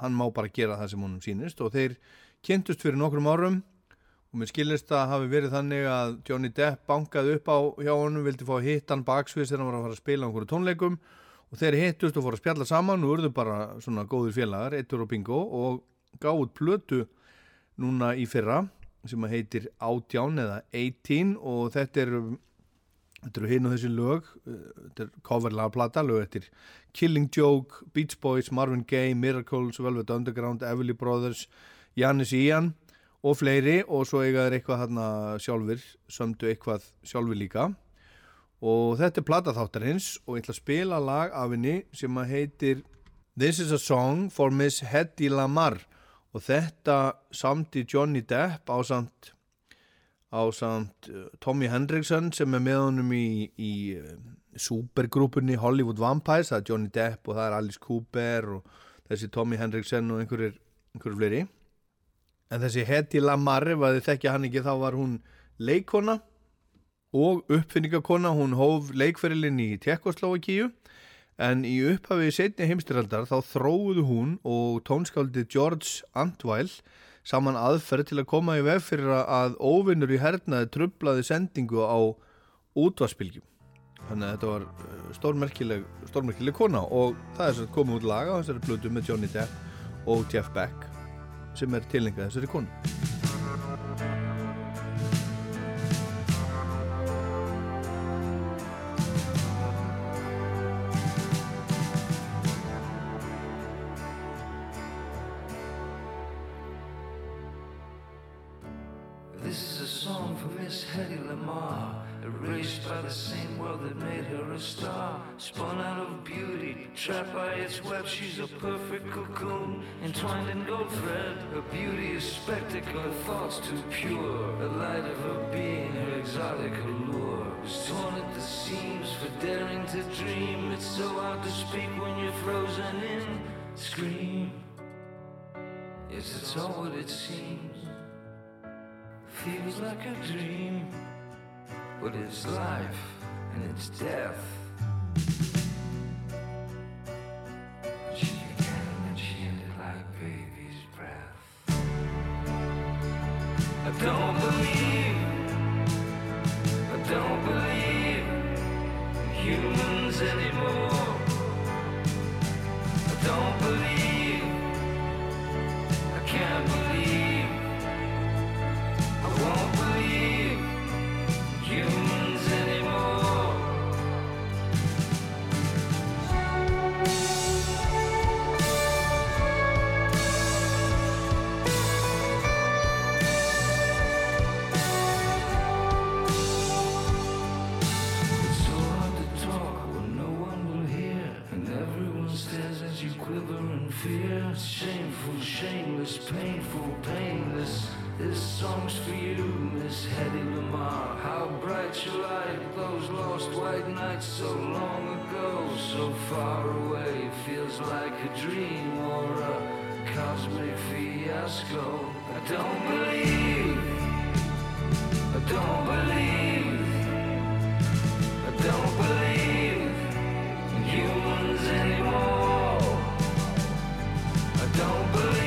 hann má bara gera það sem honum sýnist. Og þeir kynntust fyrir nokkrum árum og mér skilist að hafi verið þannig að Johnny Depp bankaði upp á hjá honum, vildi fá að hitta hann baksviðs þegar hann var að fara að spila einhverju tónleikum. Og þeir hittust og fóru að spjalla saman og urðu bara svona góður félagar, eittur og bingo og gáð plötu núna í fyrra sem heitir Átján eða 18 og þetta er þetta eru hinn og þessi lög uh, þetta er coverlagplata, lög eftir Killing Joke, Beach Boys, Marvin Gaye Miracles, Velvet Underground, Everly Brothers Janis Ian og fleiri og svo eiga þeir eitthvað þarna sjálfur, sömdu eitthvað sjálfur líka. Og þetta er plata þáttarins og ég ætla að spila lag af henni sem að heitir This is a song for Miss Hedy Lamar. Og þetta samti Johnny Depp á samt á samt uh, Tommy Hendrickson sem er með honum í, í uh, supergrúpunni Hollywood Vampires, það er Johnny Depp og það er Alice Cooper og þessi Tommy Hendrickson og einhverjir, einhverjir fleiri. En þessi Hedy Lamar ef að þið þekkja hann ekki þá var hún leikona og uppfinningakona. Hún hóf leikferilinn í Tjekkoslovakíu en í upphafi setni heimstyraldar þá þróuðu hún og tónskáldi George Antwile saman aðferð til að koma í veg fyrir að óvinnur í hernaði trublaði sendingu á útvarspilgjum þannig að þetta var eh, stórmerkileg, stórmerkileg kona og það er svo komið út laga á þessari blödu með Johnny Depp og Jeff Beck sem er tilengað þessari konu entwined in gold thread. Her beauty is spectacle, her thoughts too pure. The light of her being, her exotic allure, was torn at the seams for daring to dream. It's so hard to speak when you're frozen in. Scream. Yes, it's all what it seems feels like a dream, but it's life and it's death. Don't painful, painless. This song's for you, Miss Hedy Lamar. How bright your light, those lost white nights so long ago, so far away. Feels like a dream or a cosmic fiasco. I don't believe, I don't believe. I don't believe in humans anymore. I don't believe,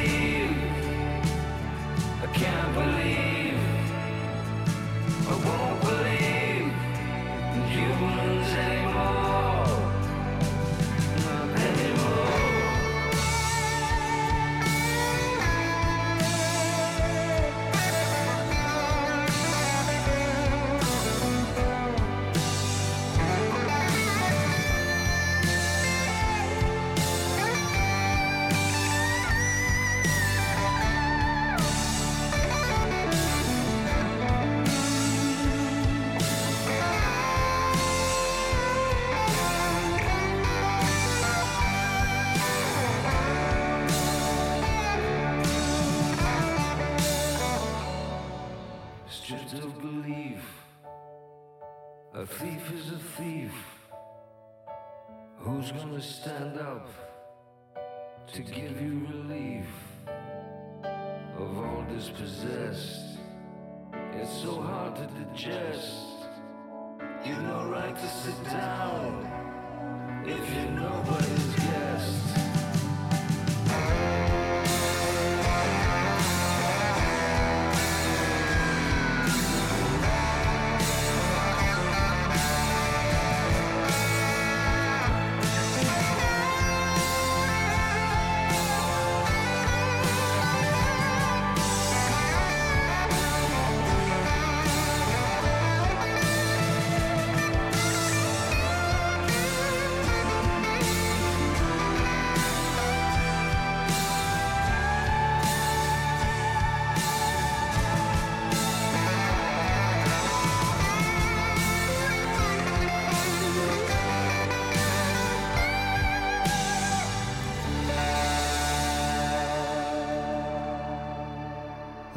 of all dispossessed? It's so hard to digest. You've no right to sit down if you're nobody's guest.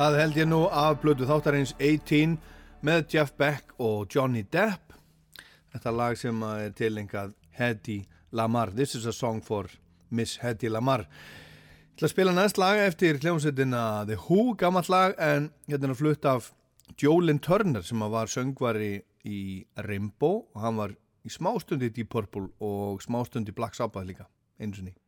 Það held ég nú af blödu þáttarins 18 með Jeff Beck og Johnny Depp. Þetta lag sem er tilengað Hedy Lamar. This is a song for Miss Hedy Lamar. Ég ætla að spila næst lag eftir hljómsveitina The Who, gammalt lag, en hérna er flutt af Jolin Turner sem var söngvari í Rainbow og hann var í smástund í Deep Purple og smástund í Black Sabbath líka, eins og nýtt.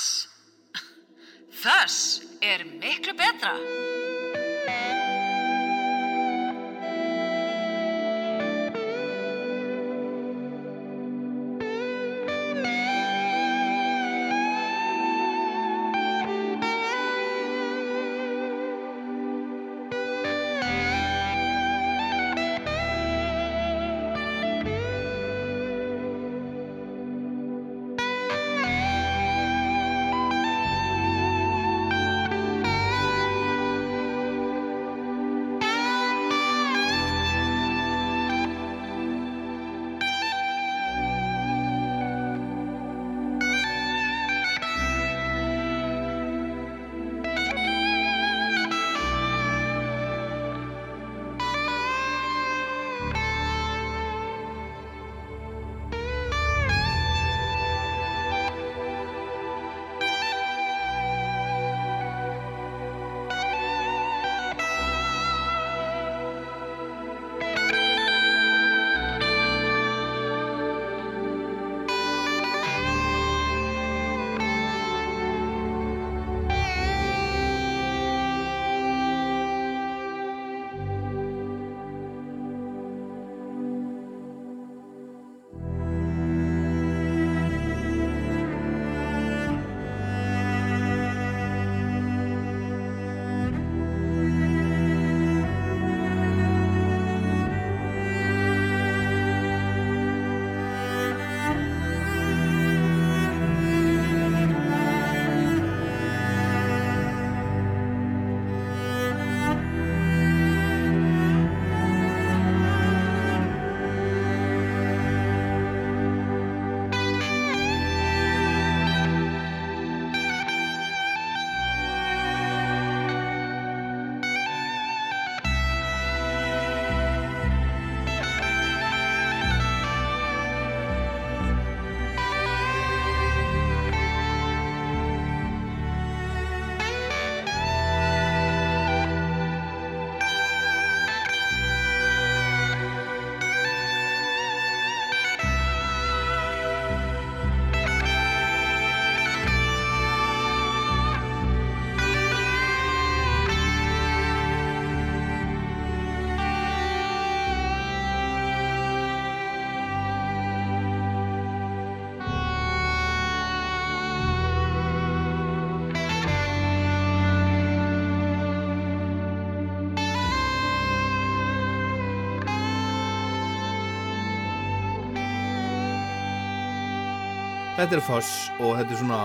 Þetta er Fuss og þetta er svona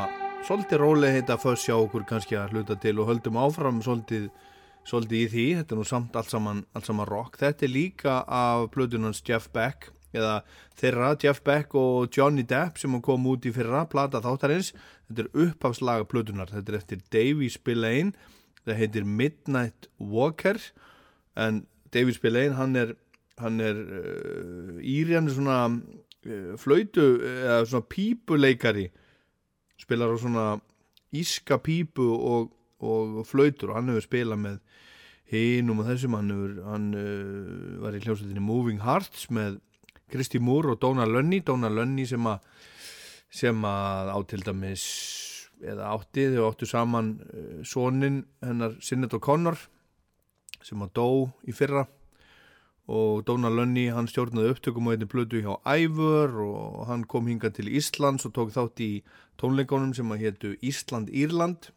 svolítið rólega heita Fuss hjá okkur kannski að hluta til og höldum áfram svolítið, svolítið í því, þetta er nú samt allt saman, allt saman rock. Þetta er líka af blöðunans Jeff Beck eða þeirra Jeff Beck og Johnny Depp sem kom út í fyrra plata þáttarins. Þetta er upphafslaga blöðunar, þetta er eftir Davey Spillane, það heitir Midnight Walker en Davey Spillane hann er, hann er uh, íri, hann er svona uh, flautu eða svona pípuleikari spilar á svona íska pípu og, og flautur og hann hefur spilað með hinum og þessum. Hann, hefur, hann uh, var í hljómsveitinni Moving Hearts með Kristi Moore og Dóna Lönni Dóna Lönni sem að sem að á til dæmis eða átti þau áttu saman uh, sonin hennar Sinnet og Connor sem að dó í fyrra og Dóna Lönni hann stjórnaði upptökum á einni plötu hjá Ævör og hann kom hinga til Íslands og tók þátt í tónleikonum sem að hétu Ísland-Írland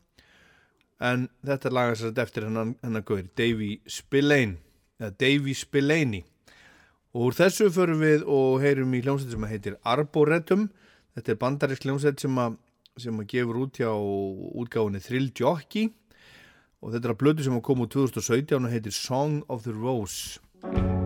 en þetta lagast þetta eftir hennan, hennan gauðir Davy Spillane eða Davy Spillane. Og úr þessu förum við og heyrum í hljómsveit sem að heitir Arboretum. Þetta er bandarisk hljómsveit sem að sem að gefur út hjá útgáfinni Thrill Jockey. Og þetta er að blödu sem að koma úr 2017 og heitir Song of the Rose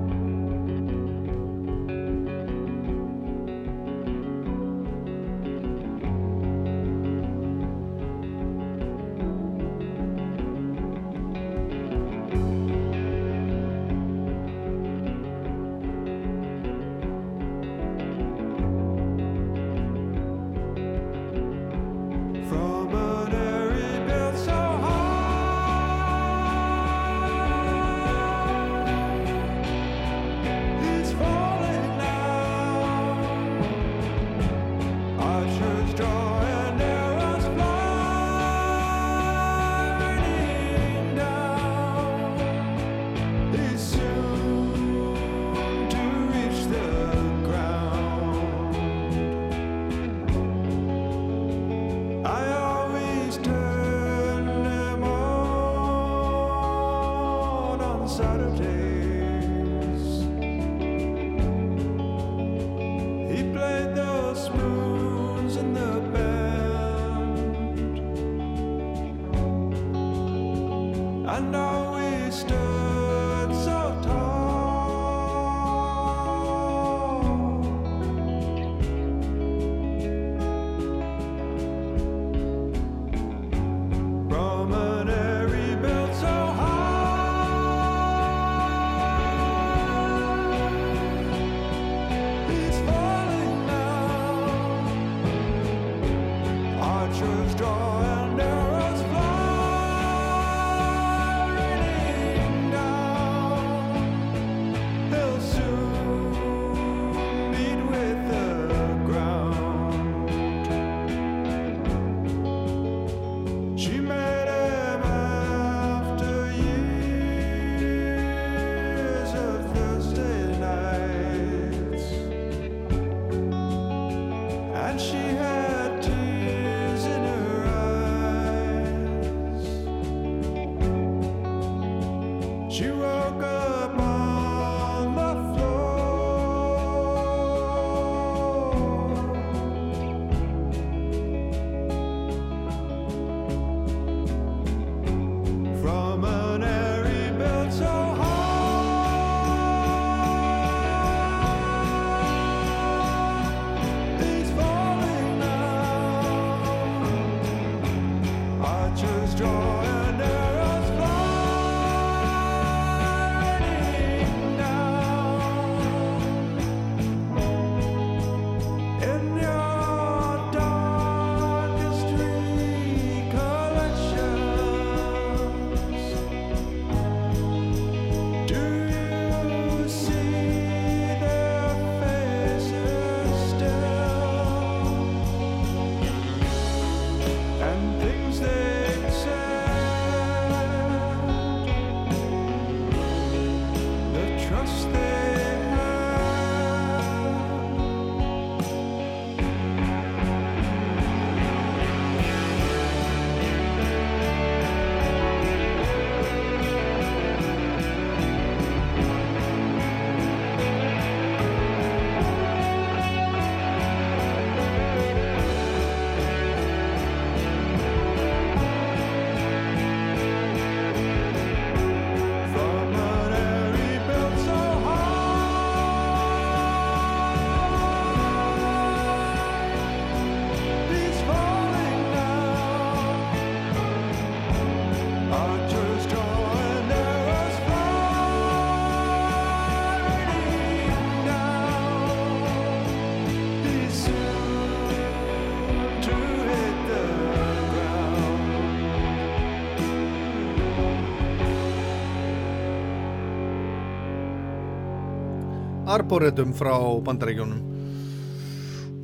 Arboretum frá bandarækjónum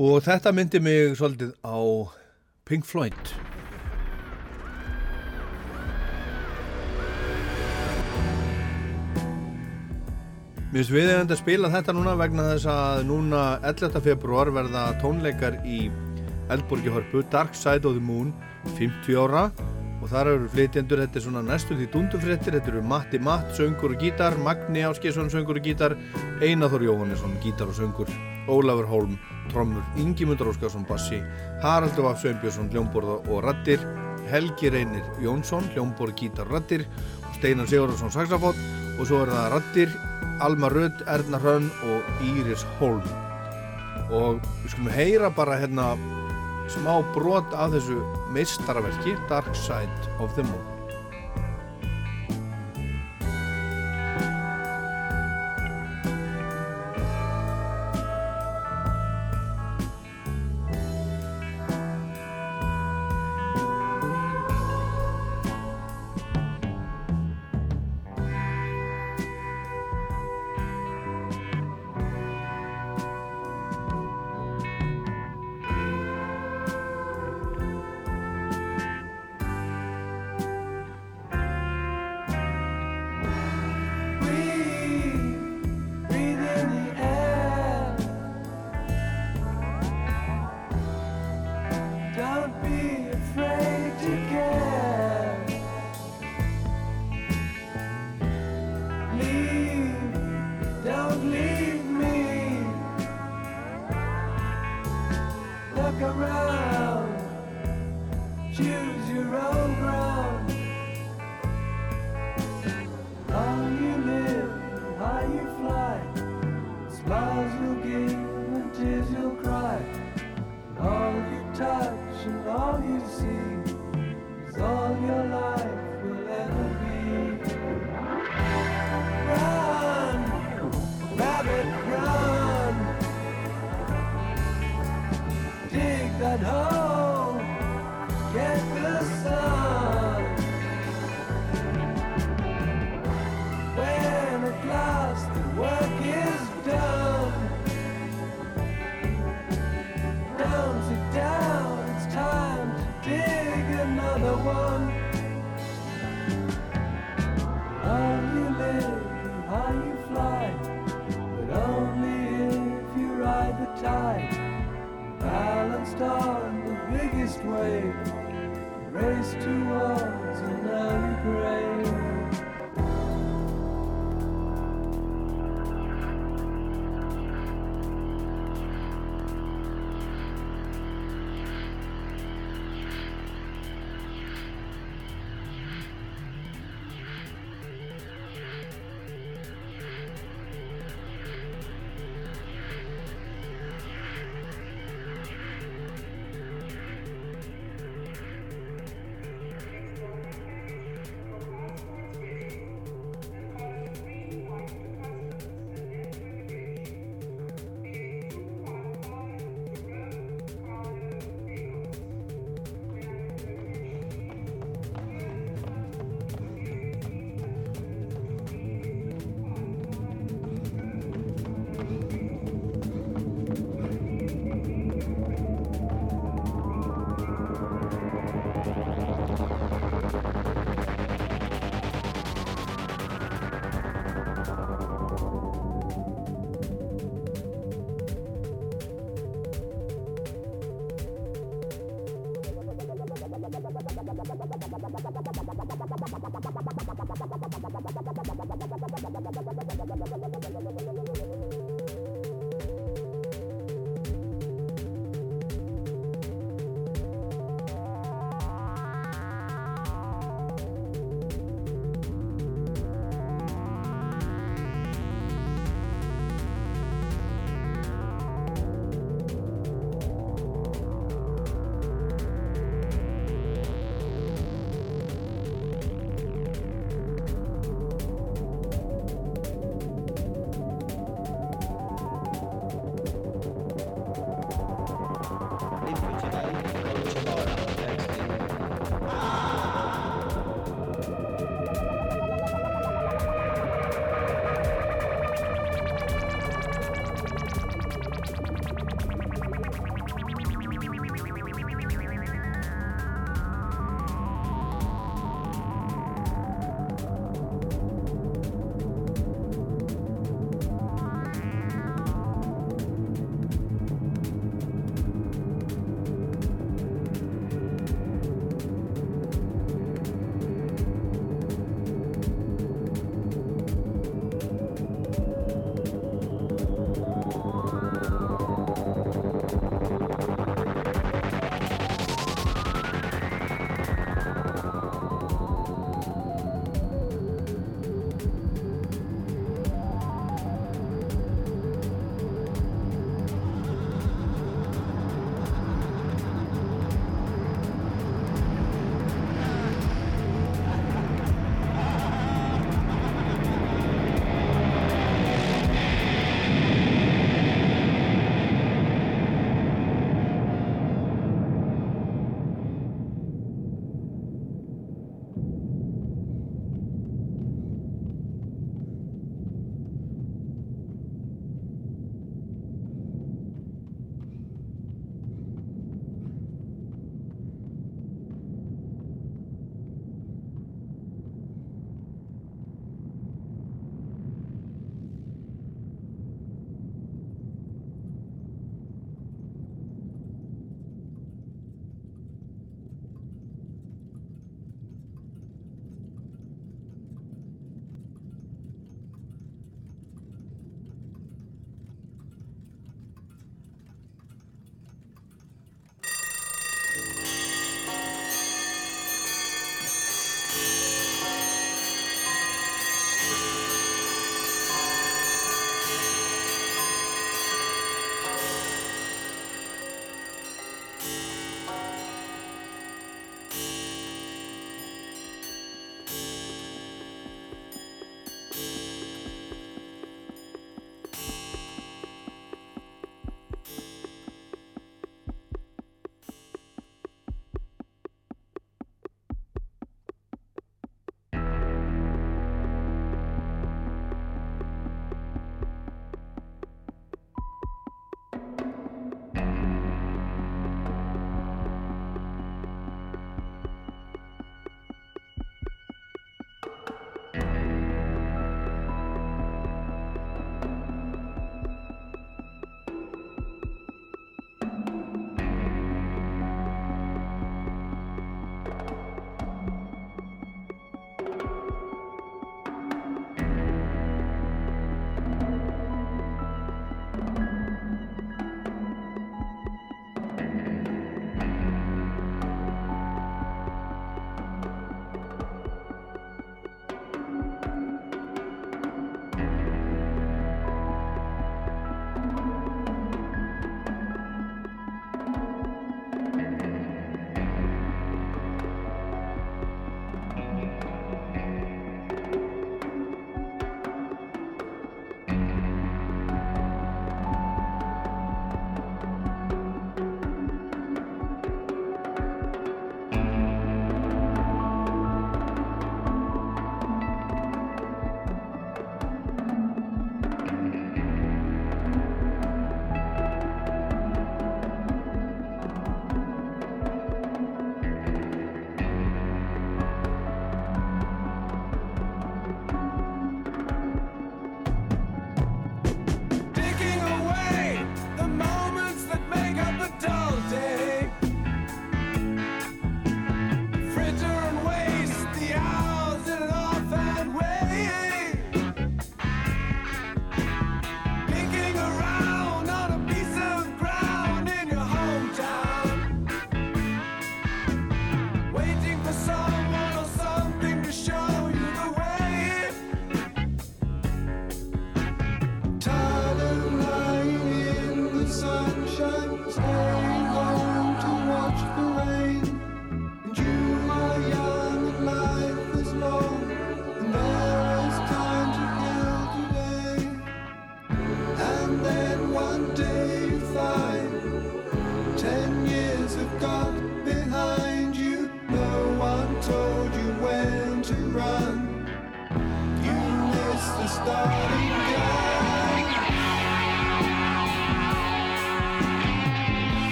og þetta myndi mig svolítið á Pink Floyd Mér finnst við að spila þetta núna vegna þess að núna 11. februar verða tónleikar í Eldborgi Hörpu Dark Side of the Moon 50 ára og þar eru flytjendur, þetta er svona næstu því dundufréttir, þetta eru Matti Matt, söngur og gítar, Magni Áskjesson, söngur og gítar, Einaþór Jóhannesson, gítar og söngur, Ólafur Holm, trommur, Ingimundur Óskarsson, bassi, Haraldur Vaf Sveinbjörnsson, hljómborða og rattir, Helgi Reynir Jónsson, hljómborð, gítar og rattir, Steinar Sigurðarsson, saxafón og svo er það rattir, Alma Rudd, Erna Hrönn og Íris Holm. Og við skulum heyra bara hérna smá brot af þessu meistaraverki Dark Side of the Moon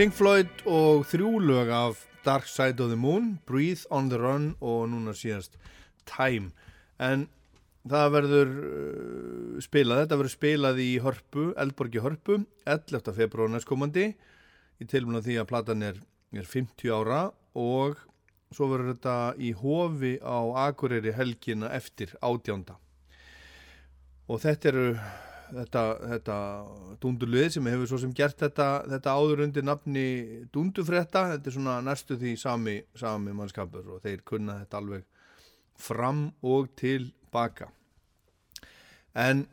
Pink Floyd og þrjú lög af Dark Side of the Moon, Breathe on the Run og núna síðast Time. En það verður uh, spilað, þetta verður spilað í Hörpu, Eldborgi Hörpu, 11. februar næstkomandi í tilmuna því að platan er, er 50 ára og svo verður þetta í hofi á Akureyri helgina eftir átjánda. Og þetta eru þetta, þetta dundurlið sem hefur svo sem gert þetta, þetta áður undir nafni dundufrétta, þetta er svona næstu því sami, sami mannskapur og þeir kunna þetta alveg fram og tilbaka. En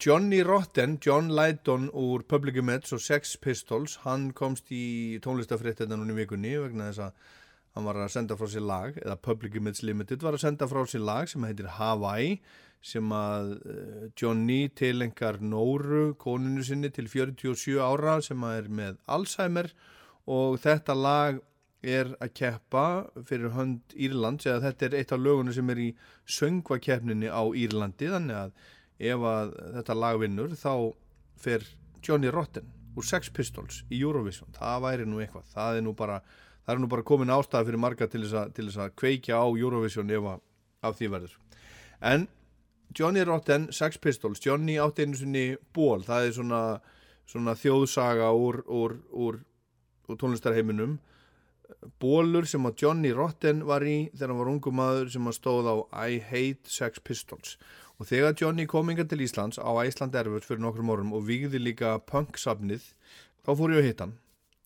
Johnny Rotten, John Lydon úr Public Image og Sex Pistols, hann komst í tónlistafréttina núna í vikunni vegna þess að hann var að senda frá sér lag, eða Public Image Limited var að senda frá sér lag sem heitir Hawaii sem að uh, Johnny tilengar Nóru, koninu sinni til 47 ára sem að er með Alzheimer. Og þetta lag er að keppa fyrir hönd Írlands eða þetta er eitt af lögunum sem er í söngvakeppninni á Írlandi. Þannig að ef að þetta lag vinnur þá fer Johnny Rotten úr Sex Pistols í Eurovision. Það væri nú eitthvað, það er nú bara það er nú bara komin ástæða fyrir marga til þess að, til þess að kveikja á Eurovision ef að af því verður. En Johnny Rotten, Sex Pistols. Johnny átti einu sinni ból það er svona, svona þjóðsaga úr, úr, úr, úr tónlistarheiminum. Bólur sem að Johnny Rotten var í þegar hann var ungum maður sem að stóð á I Hate Sex Pistols. Og þegar Johnny kom inga til Íslands á Æsland Erfurt fyrir nokkrum orðum og vigði líka punk-safnið þá fór ég að hitta hann.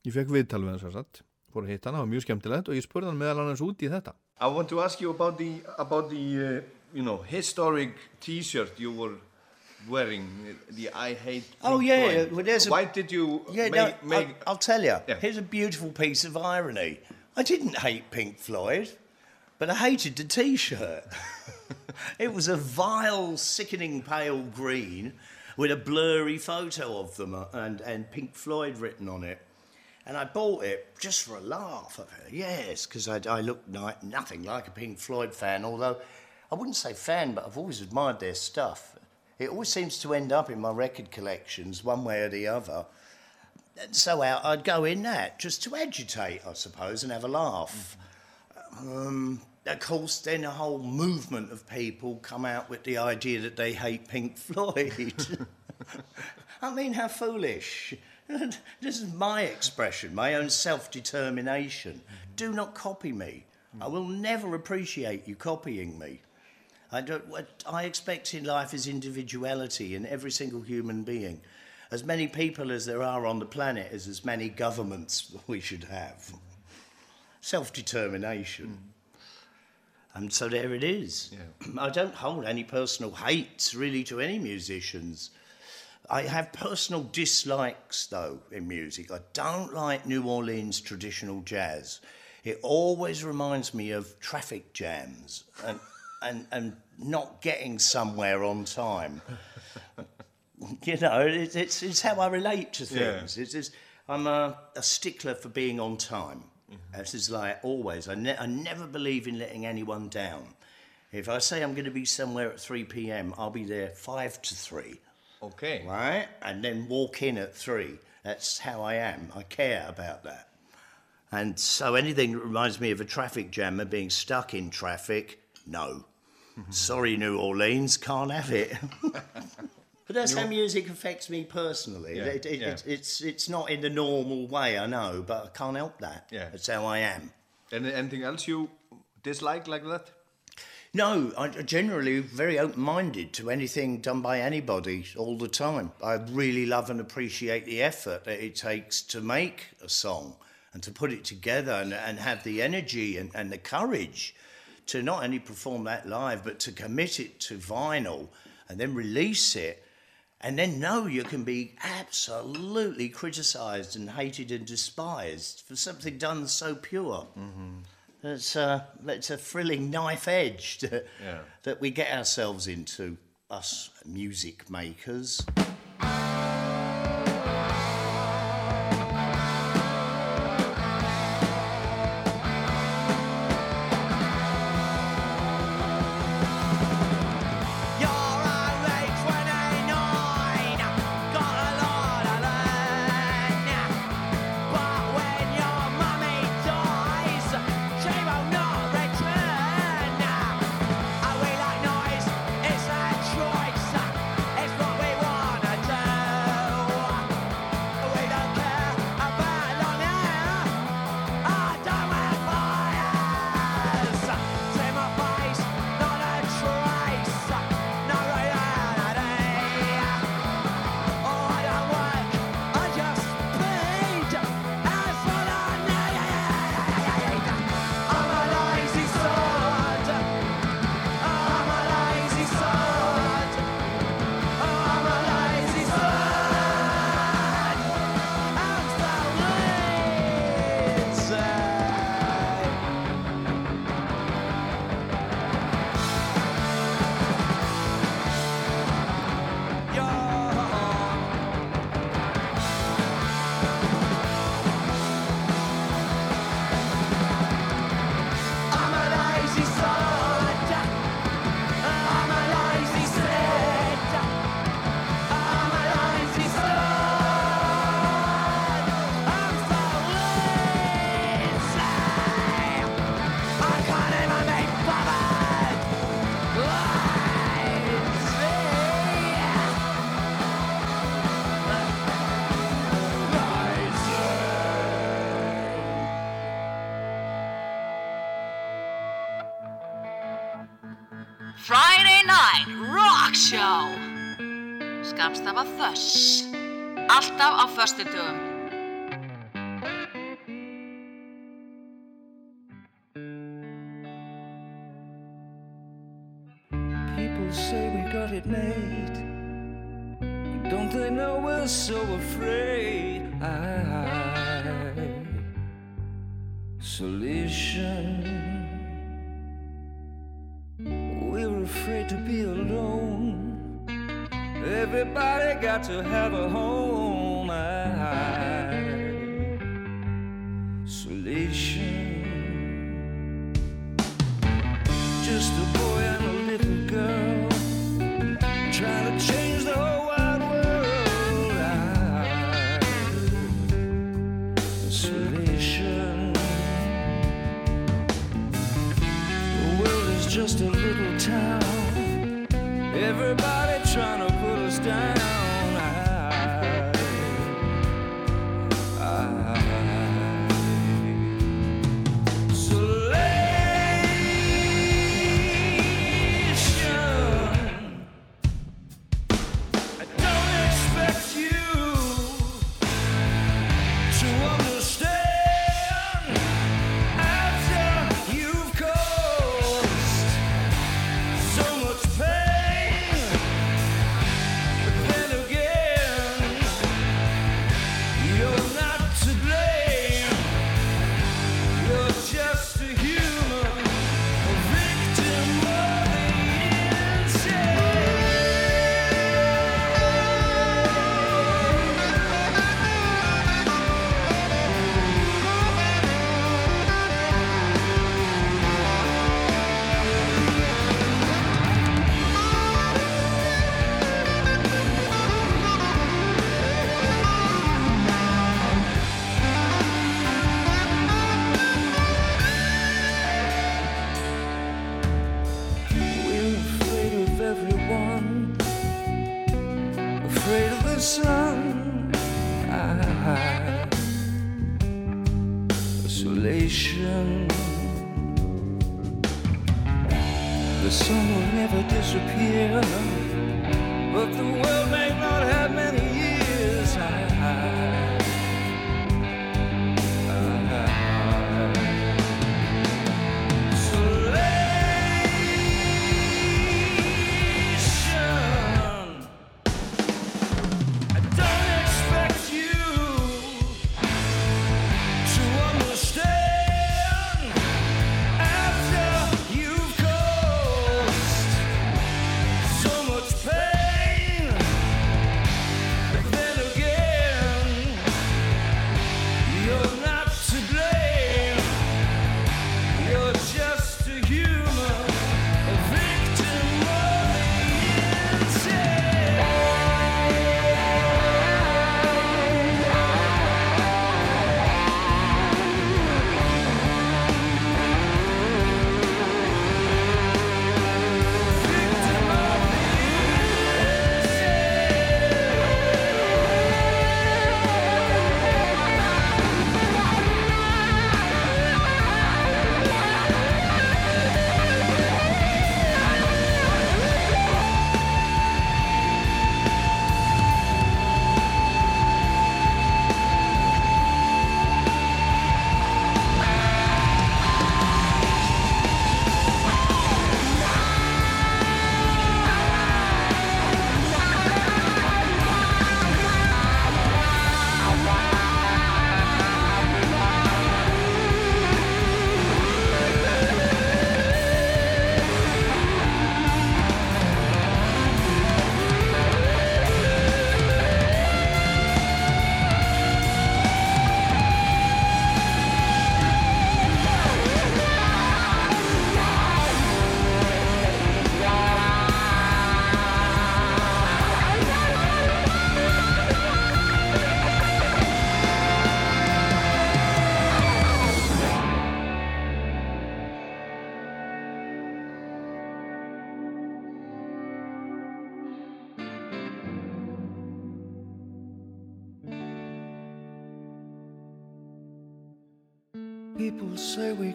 Ég fekk viðtal við hann sér satt fór að hitta hann, það var mjög skemmtilegt og ég spurði hann meðal annars út í þetta. I want to ask you about the about the uh, you know historic T-shirt you were wearing, the I hate. Oh, yeah, well, there's a- Why did you Yeah, make, no, make I'll, I'll tell you. Yeah. Here's a beautiful piece of irony. I didn't hate Pink Floyd, but I hated the T-shirt. *laughs* it was a vile, sickening pale green with a blurry photo of them uh, and, and Pink Floyd written on it. And I bought it just for a laugh. Of her yes, because I, I look ni- nothing like a Pink Floyd fan, although I wouldn't say fan, but I've always admired their stuff. It always seems to end up in my record collections one way or the other. And so out I'd go in that just to agitate, I suppose, and have a laugh. Um, of course, then a whole movement of people come out with the idea that they hate Pink Floyd. *laughs* I mean, how foolish. *laughs* this is my expression, my own self determination. Do not copy me. I will never appreciate you copying me. I, don't, what I expect in life is individuality in every single human being. As many people as there are on the planet is as many governments *laughs* we should have. Self determination. Mm. And so there it is. I don't hold any personal hates really to any musicians. I have personal dislikes though in music. I don't like New Orleans traditional jazz. It always reminds me of traffic jams and and, and not getting somewhere on time. *laughs* you know, it, it's, it's how I relate to Yeah. things. It's, it's, I'm a, a stickler for being on time. Mm-hmm. This is like always. I, ne- I never believe in letting anyone down. If I say I'm going to be somewhere at 3 p.m., I'll be there 5 to 3 Okay. right? And then walk in at three. That's how I am. I care about that. And so anything that reminds me of a traffic jam and being stuck in traffic, no. Sorry, New Orleans, can't have it. *laughs* but that's how music affects me personally. Yeah, It- it- yeah. it's, it's, it's not in the normal way, I know, but I can't help that. Yeah. That's how I am. Any, anything else you dislike like that? No, I'm generally very open minded to anything done by anybody all the time. I really love and appreciate the effort that it takes to make a song and to put it together and, and have the energy and, and the courage to not only perform that live, but to commit it to vinyl and then release it. And then know you can be absolutely criticised and hated and despised for something done so pure. It's, uh, it's a thrilling knife edge that, *laughs* Yeah. that we get ourselves into, us music makers. Alltaf á föstudögum. People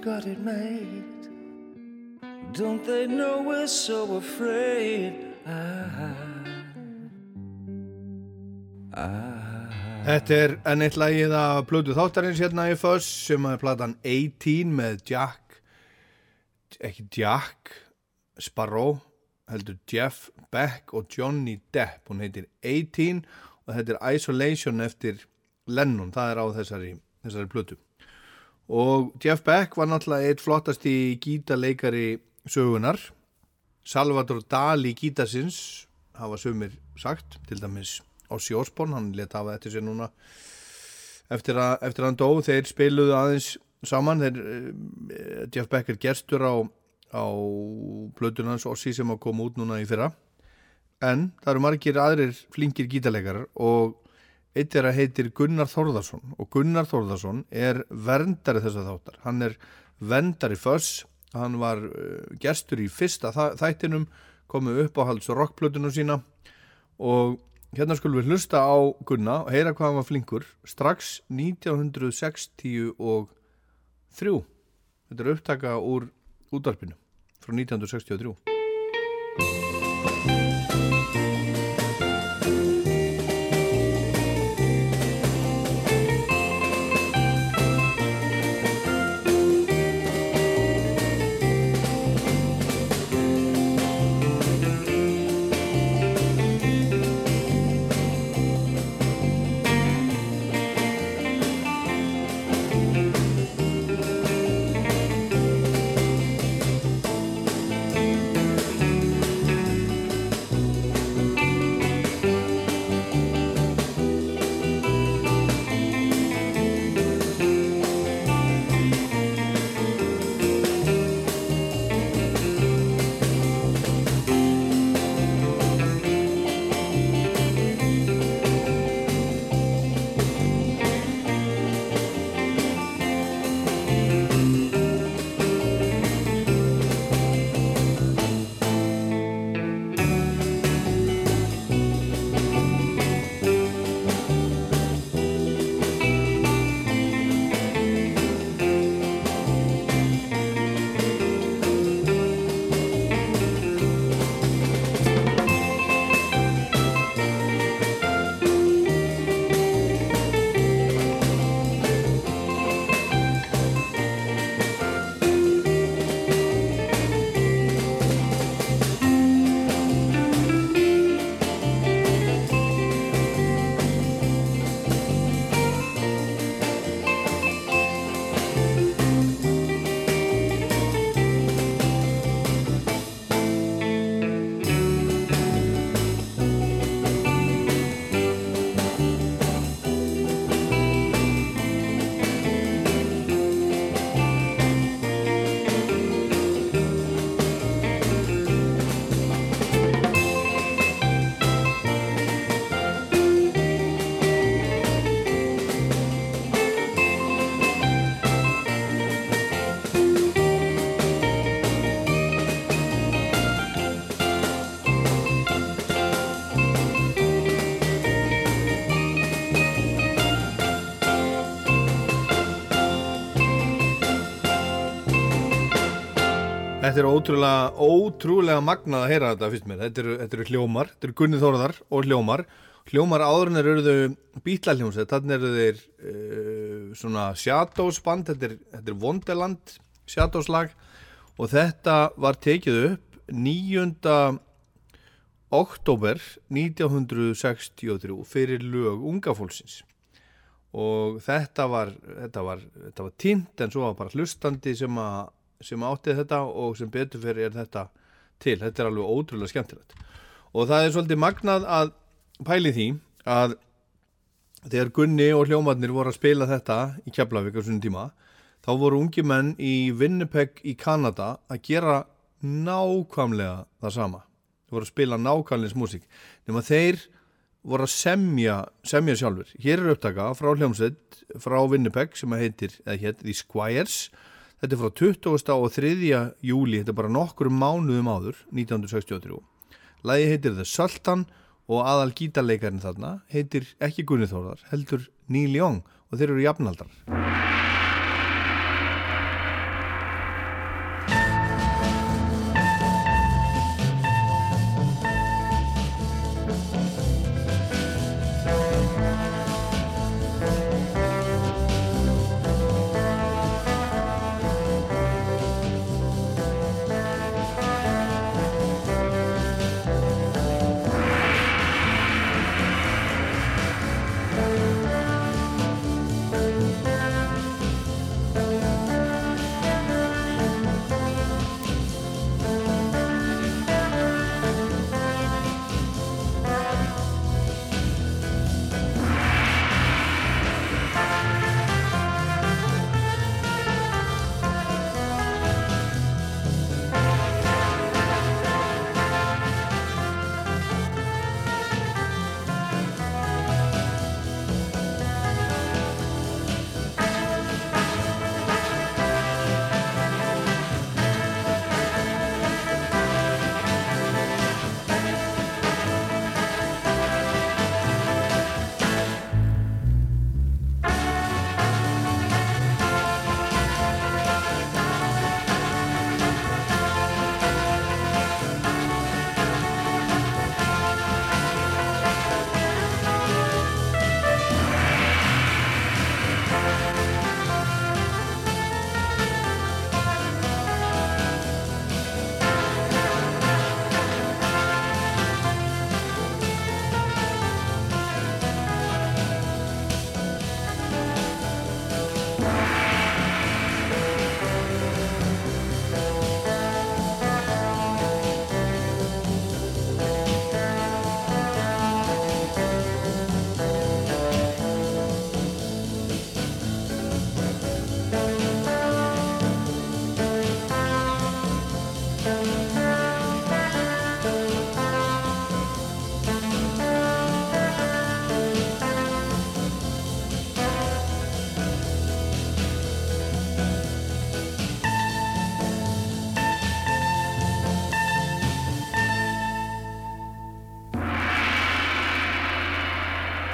got it made. Don't they know we're so afraid? Þetta er enn eitt lagið af Plötu þáttarins hérna í Fuss sem er platan 18 með Jack ekki Jack Sparrow heldur Jeff Beck og Johnny Depp hún heitir 18 og þetta er Isolation eftir Lennon, það er á þessari, þessari Plötu og Jeff Beck var náttúrulega eitt flottast í gítaleikari sögunar Salvador Dali gítasins hafa sumir sagt, til dæmis Ossi Osborn, hann leta hafa eftir sér núna eftir að, eftir að hann dó, þeir spiluðu aðeins saman, þeir eh, Jeff Beck er gestur á, á plötunans Ossi sem að koma út núna í fyrra. En það eru margir aðrir flinkir gítalegarar og eitt er að heitir Gunnar Þórðarsson og Gunnar Þórðarsson er verndari þess að þáttar, hann er verndari föss, hann var uh, gestur í fyrsta þættinum komið upp á halds rockplötunum sína og hérna skulum við hlusta á Gunna og heyra hvað hann var flinkur. Strax 1963 þetta er upptaka úr útvarpinu frá 1963 Þetta er ótrúlega, ótrúlega magnað að heyra þetta fyrst mér. Þetta eru, þetta eru hljómar, þetta eru Gunni Þórðar og hljómar. Hljómar áður en þeir eru bítlaljómsveit, þannig eru þeir uh, svona Shadows band, þetta er, þetta er Wonderland Shadows lag og þetta var tekið upp 9. oktober 1963 fyrir lög unga fólksins og þetta var, þetta var, þetta var tínt en svo var bara hlustandi sem að sem átti þetta og sem betur fyrir er þetta til, þetta er alveg ótrúlega skemmtilegt. Og það er svolítið magnað að pæli því að þegar Gunni og hljómarnir voru að spila þetta í Keflavík á svona tíma þá voru ungi menn í Winnipeg í Kanada að gera nákvæmlega það sama. Þeir voru að spila nákvæmleins músík nema þeir voru að semja semja sjálfur, hér er upptaka frá hljómsveit frá Winnipeg sem heitir, eða hétt, The Squires Þetta er frá 20. og 3. júli, þetta er bara nokkur mánuðum áður, 1963. Lægi heitir The Sultan og aðal gítarleikarinn þarna heitir ekki Gunni Þórðar, heldur Neil Young og þeir eru jafnaldrar.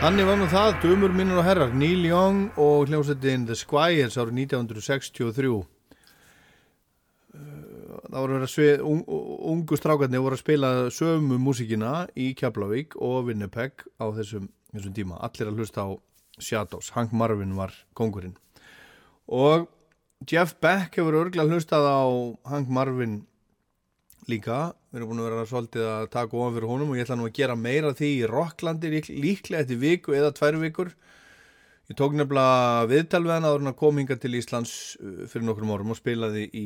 Þannig var nú það, dömur minnur og herrar, Neil Young og hljómsveitin The Squires árið 1963. Uh, Það voru verið un, ungu strákarnir voru að spila sömu músíkina í Keflavík og Winnipeg á þessum, þessum tíma. Allir að hlusta á Shadows, Hank Marvin var kongurinn. Og Jeff Beck hefur örglega hlustað á Hank Marvin líka við erum búin að vera svolítið að taka ofan fyrir honum og ég ætla nú að gera meira því í Rocklandi lík, líklega eftir viku eða tvær vikur. Ég tók nefnilega viðtal við hann að kom hinga til Íslands uh, fyrir nokkrum árum og spilaði í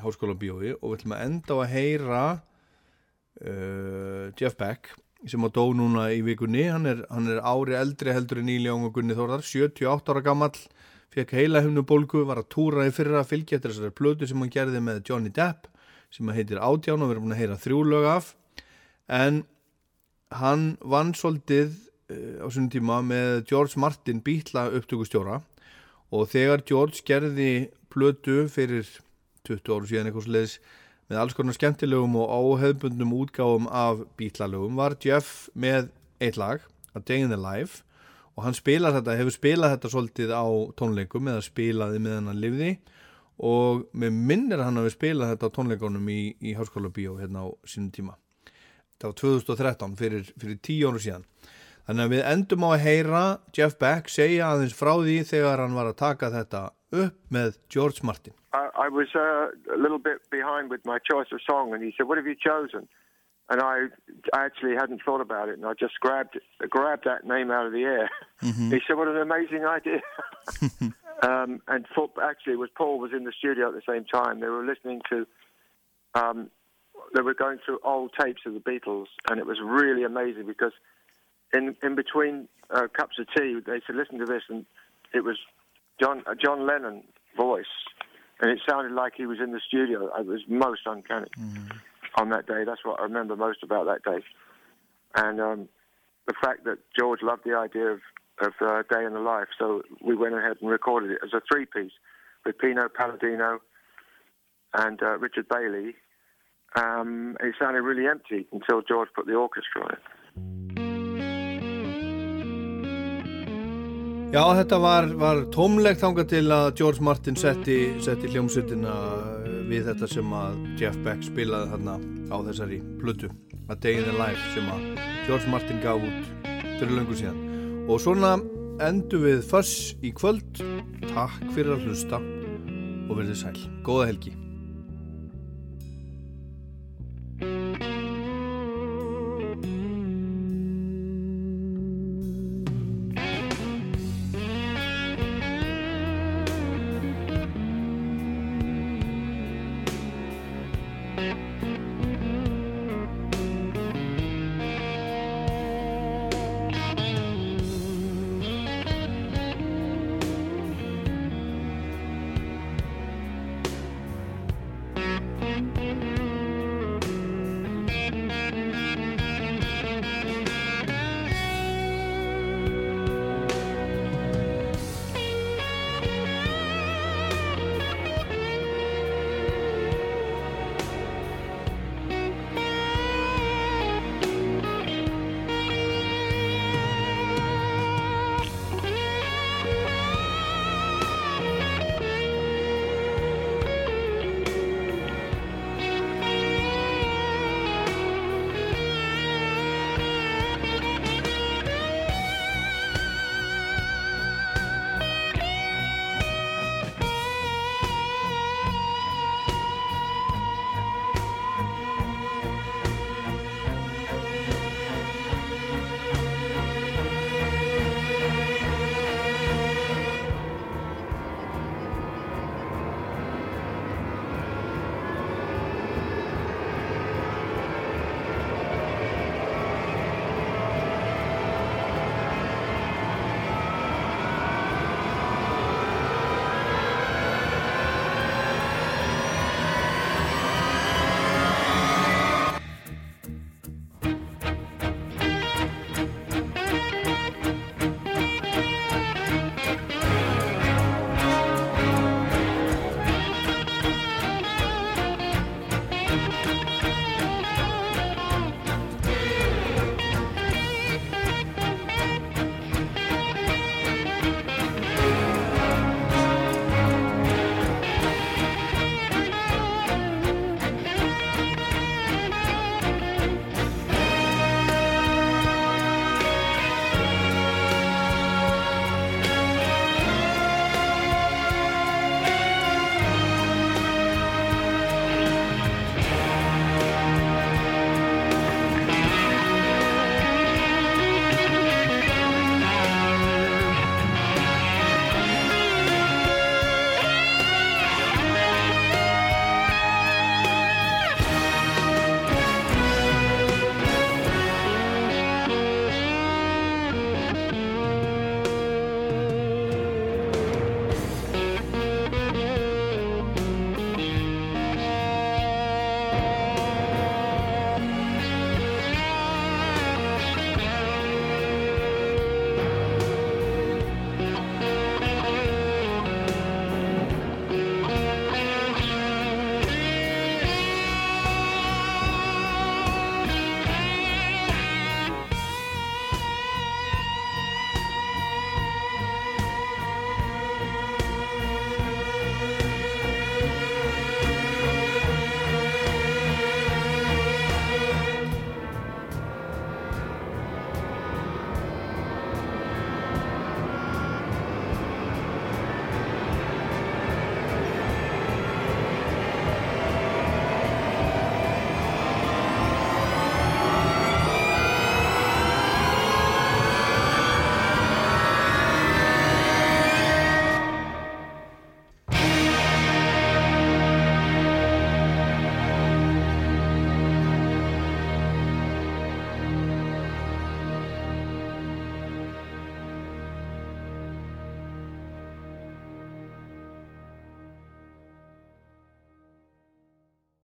Háskóla Bíói og við ætlum að enda á að heyra uh, Jeff Beck sem á dó núna í vikunni. Hann er, hann er ári eldri heldur en Jóng og Gunni Þórðar 78 ára gamall fekk heila bólgu, var að túra í fyrra fylgja eftir þessari plötu sem hann gerði með Johnny Depp sem heitir Ádján og við erum búin að heyra þrjú lög af. En hann vann svolítið uh, á svona tíma með George Martin bítla upptökustjóra og þegar George gerði plötu fyrir 20 áru síðan eitthvað sliðis með alls konar skemmtilegum og áhefbundnum útgáfum af bítlalögum var Jeff með eitt lag A Day in the Life. Og hann spilar þetta, hefur spilað þetta svolítið á tónleikum eða spilaði með hann að lifði og með minnir að hann hafi spilað þetta á tónleikunum í, í Háskóla Bíó hérna á sínum tíma þetta var 2013 fyrir, fyrir tíu áru síðan þannig að við endum á að heyra Jeff Beck segja aðeins frá því þegar hann var að taka þetta upp með George Martin I, I was uh, a little bit behind with my choice of song, and he said, "What have you chosen?" And I, actually hadn't thought about it, and I just grabbed grabbed that name out of the air. *laughs* He said, "What an amazing idea!" *laughs* um, and for, actually, it was Paul was in the studio at the same time. They were listening to, um, they were going through old tapes of the Beatles, and it was really amazing because in in between uh, cups of tea, they said, "Listen to this," and it was John uh, John Lennon voice, and it sounded like he was in the studio. It was most uncanny on that day. That's what I remember most about that day, and um, the fact that George loved the idea of of uh, Day in the Life. So we went ahead and recorded it as a three piece with Pino Palladino and uh, Richard Bailey. Um, it sounded really empty until George put the orchestra on it. Já, þetta var, var tómlegt þangað til að George Martin setti, setti hljómsutina við þetta sem að Jeff Beck spilaði þarna á þessari plötu A Day in the Life sem að George Martin gaf út fyrir löngu síðan og svona endum við föss í kvöld. Takk fyrir að hlusta og verðið sæl. Góða helgi